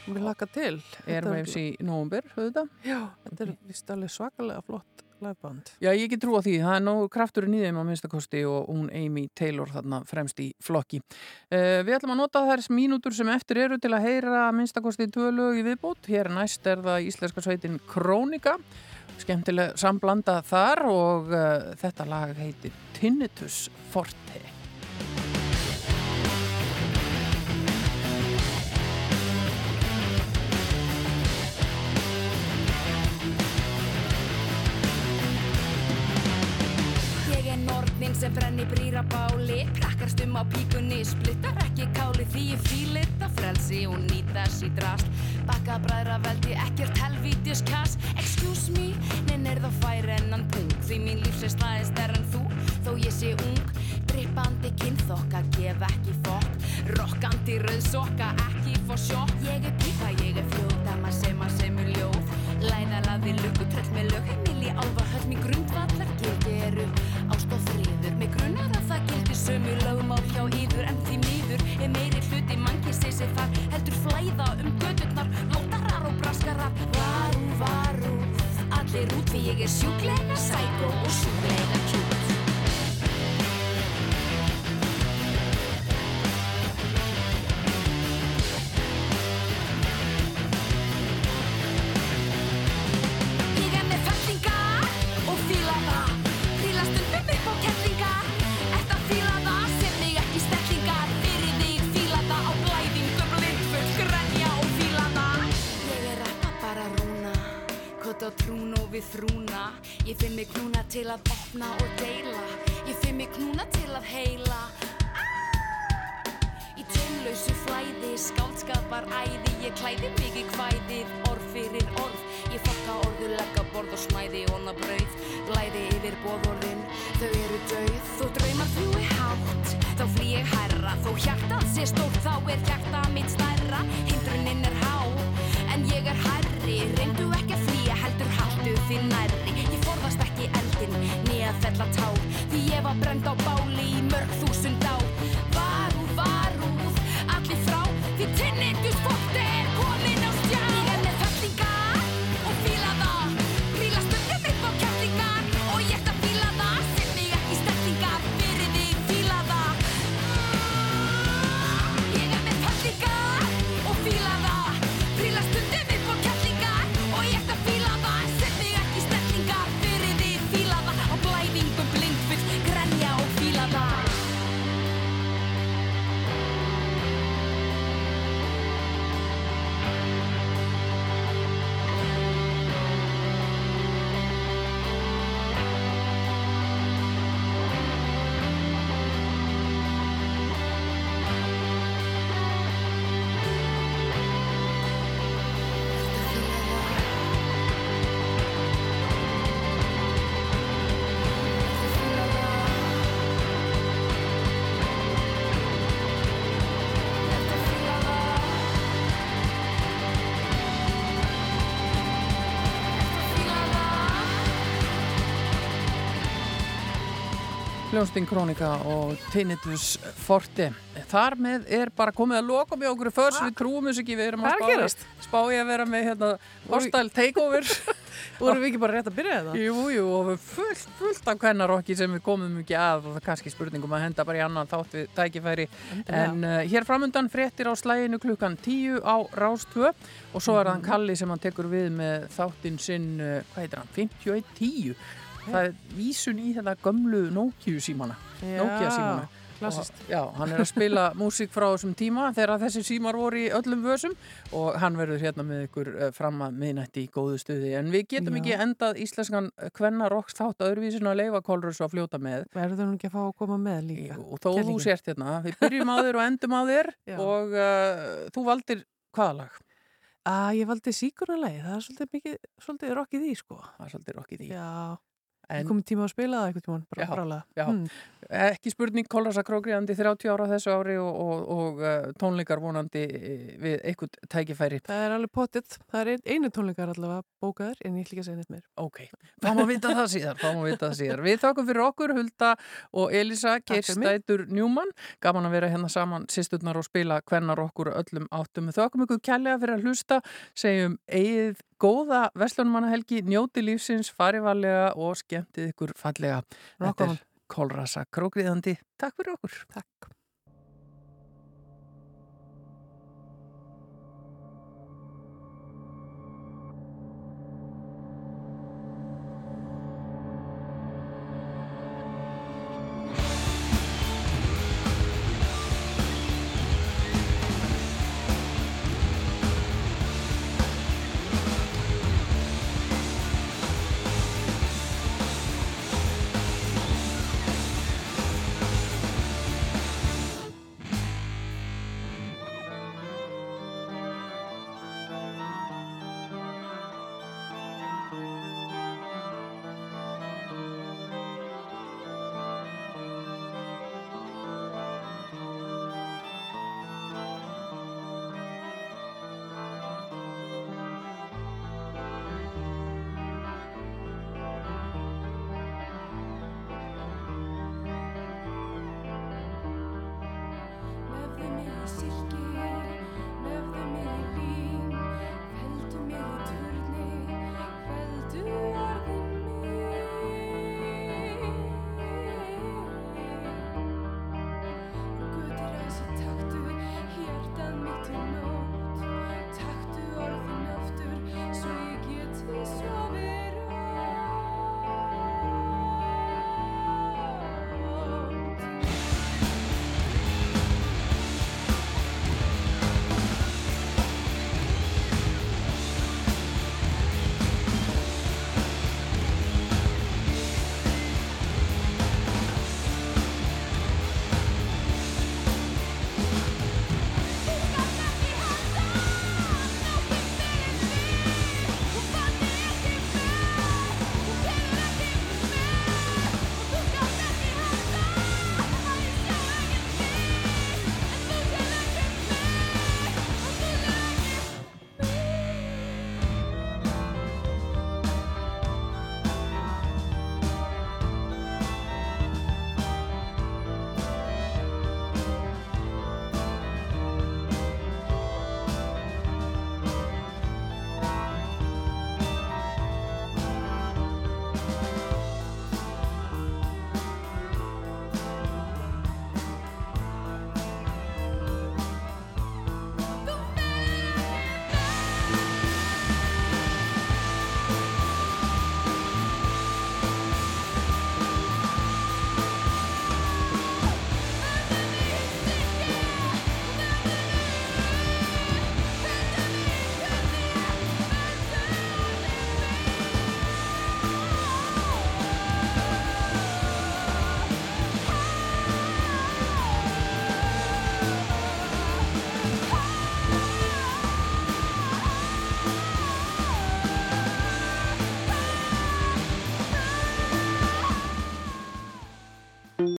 Við laka til. Þetta Airwaves í nóvumbyr, auðvitað. Já, þetta er vist alveg svakalega flott liveband. Já, ég get trúa því, það er nógu krafturinn í þeim á minnstakosti og hún Amy Taylor þarna fremst í flokki. Uh, við ætlum að nota þær mínútur sem eftir eru til að heyra minnstakosti tvö lög í viðbót. Hér næst er það íslenska sveitin Krónika, skemmtileg samblanda þar og uh, þetta lag heitir Tinnitus Forte. Er nornin sem brenni brýra báli. Prakkast um á píkunni, splittar ekki káli. Því ég fíl þetta frelsi og nýta sér drast. Bakka bræðra veldi ekkert helvítis kass. Excuse me, neinn er það fær ennan pung. Því mín lífs er staðið stærn en þú. Þó ég sé ung, drippandi kynþokka Gef ekki fokk, rokkandi rauðsokka Ekki fór sjokk. Ég er pípa, ég er fljóta, maður sem að semur ljóð. Læðalaði lukku, tröll með lög. Heimili álfa, höll mér grundvallar Gildi eru. Ást og friður Mig grunar að það gildi sömu lögmál hjá íður En því miður er meiri hluti mannkissi sem þar Heldur flæða um gödurnar Lótarar og braskarar. Varú, varú, allir út Því ég er sjúklega sækó og sjúklega Kott á trún og við þrúna. Ég finn mig knúna til að opna og deila. Ég finn mig knúna til að heila. Í taumlausu flæði, skáldskapar æði. Ég klæði mig í kvæðið, orð fyrir orð. Ég fokka orðu, legga borð og smæði Óna brauð, glæði yfir bóðorðin Þau eru dauð, þó draumar fljúi hátt Þá flý ég hærra, þó hjartað sé stórt Þá er hjarta mitt stærra. Hindrunin er há, en ég er hærri. Reyndu ekki að því nærri. Ég forðast ekki eldin, nýja fella tár Því ég var brend á báli í mörg þúsund ár. Varúð, varúð, allir frá. Því tinnitus fótti Hljónsting Krónika og Tinnitus Forte. Þar með er bara komið að loka með okkur förs, við trúum þess ekki, við erum er að spá, spá í að vera með hérna, hostile takeover. Vorum við ekki bara rétt að byrja þetta? jú, jú, og fullt, fullt af kvennarokki sem við komum ekki að og það er kannski spurningum að henda bara í annan þátt við tækifæri. En uh, hér framundan fréttir á slæginu klukkan 10 á Rástvö og svo er Mhm. hann Kalli sem hann tekur við með þáttinn sinn, uh, hvað heitir hann, 5110. Það er vísun í þetta gömlu Nokia símana. Nokia símana. klassist. Já, hann er að spila músík frá þessum tíma þegar þessi símar voru í öllum vössum og hann verður hérna með ykkur eh, fram að miðnætti í góðu stuði. En við getum Já. ekki endað íslenskan kvenna rocks þátt öðruvísin að leifa Kolrus að fljóta með. Verður hún ekki að fá að koma með líka? Og þó þú Kellingin. sért hérna, við byrjum á þér og endum á þér Já. og uh, þú valdir hvaða lag? Að ég valdi síkuralegi, það er svolítið mikið, svolítið rockið í, sko. Það er svolítið rockið í. Já, En- komið tíma að spila það eitthvað tíma, bara Já, já. Mm. Ekki spurning Kolrasa Krókriðandi 30 ára þessu ári og, og, og uh, tónleikar vonandi eh, við eitthvað tækifæri. Það er alveg pottitt. Það er ein- einu tónleikar allavega bókaðar, en ég ætla ekki að segja neitt meir. Ok, fáum að vita það síðar, það síðar. Við þakkum fyrir okkur, Hulda og Elisa. Geirstætur Njúmann. Gaman að vera hérna saman sýsturnar og spila hvennar okkur öllum áttum. Við þakkum ykkur kærlega fyrir að hlusta, segjum eigið góða Vestlunumannahelgi, njóti lífsins, farivalega og skemmtið ykkur fallega. Þetta er Kolrasa Krókriðandi. Takk fyrir okkur. Takk.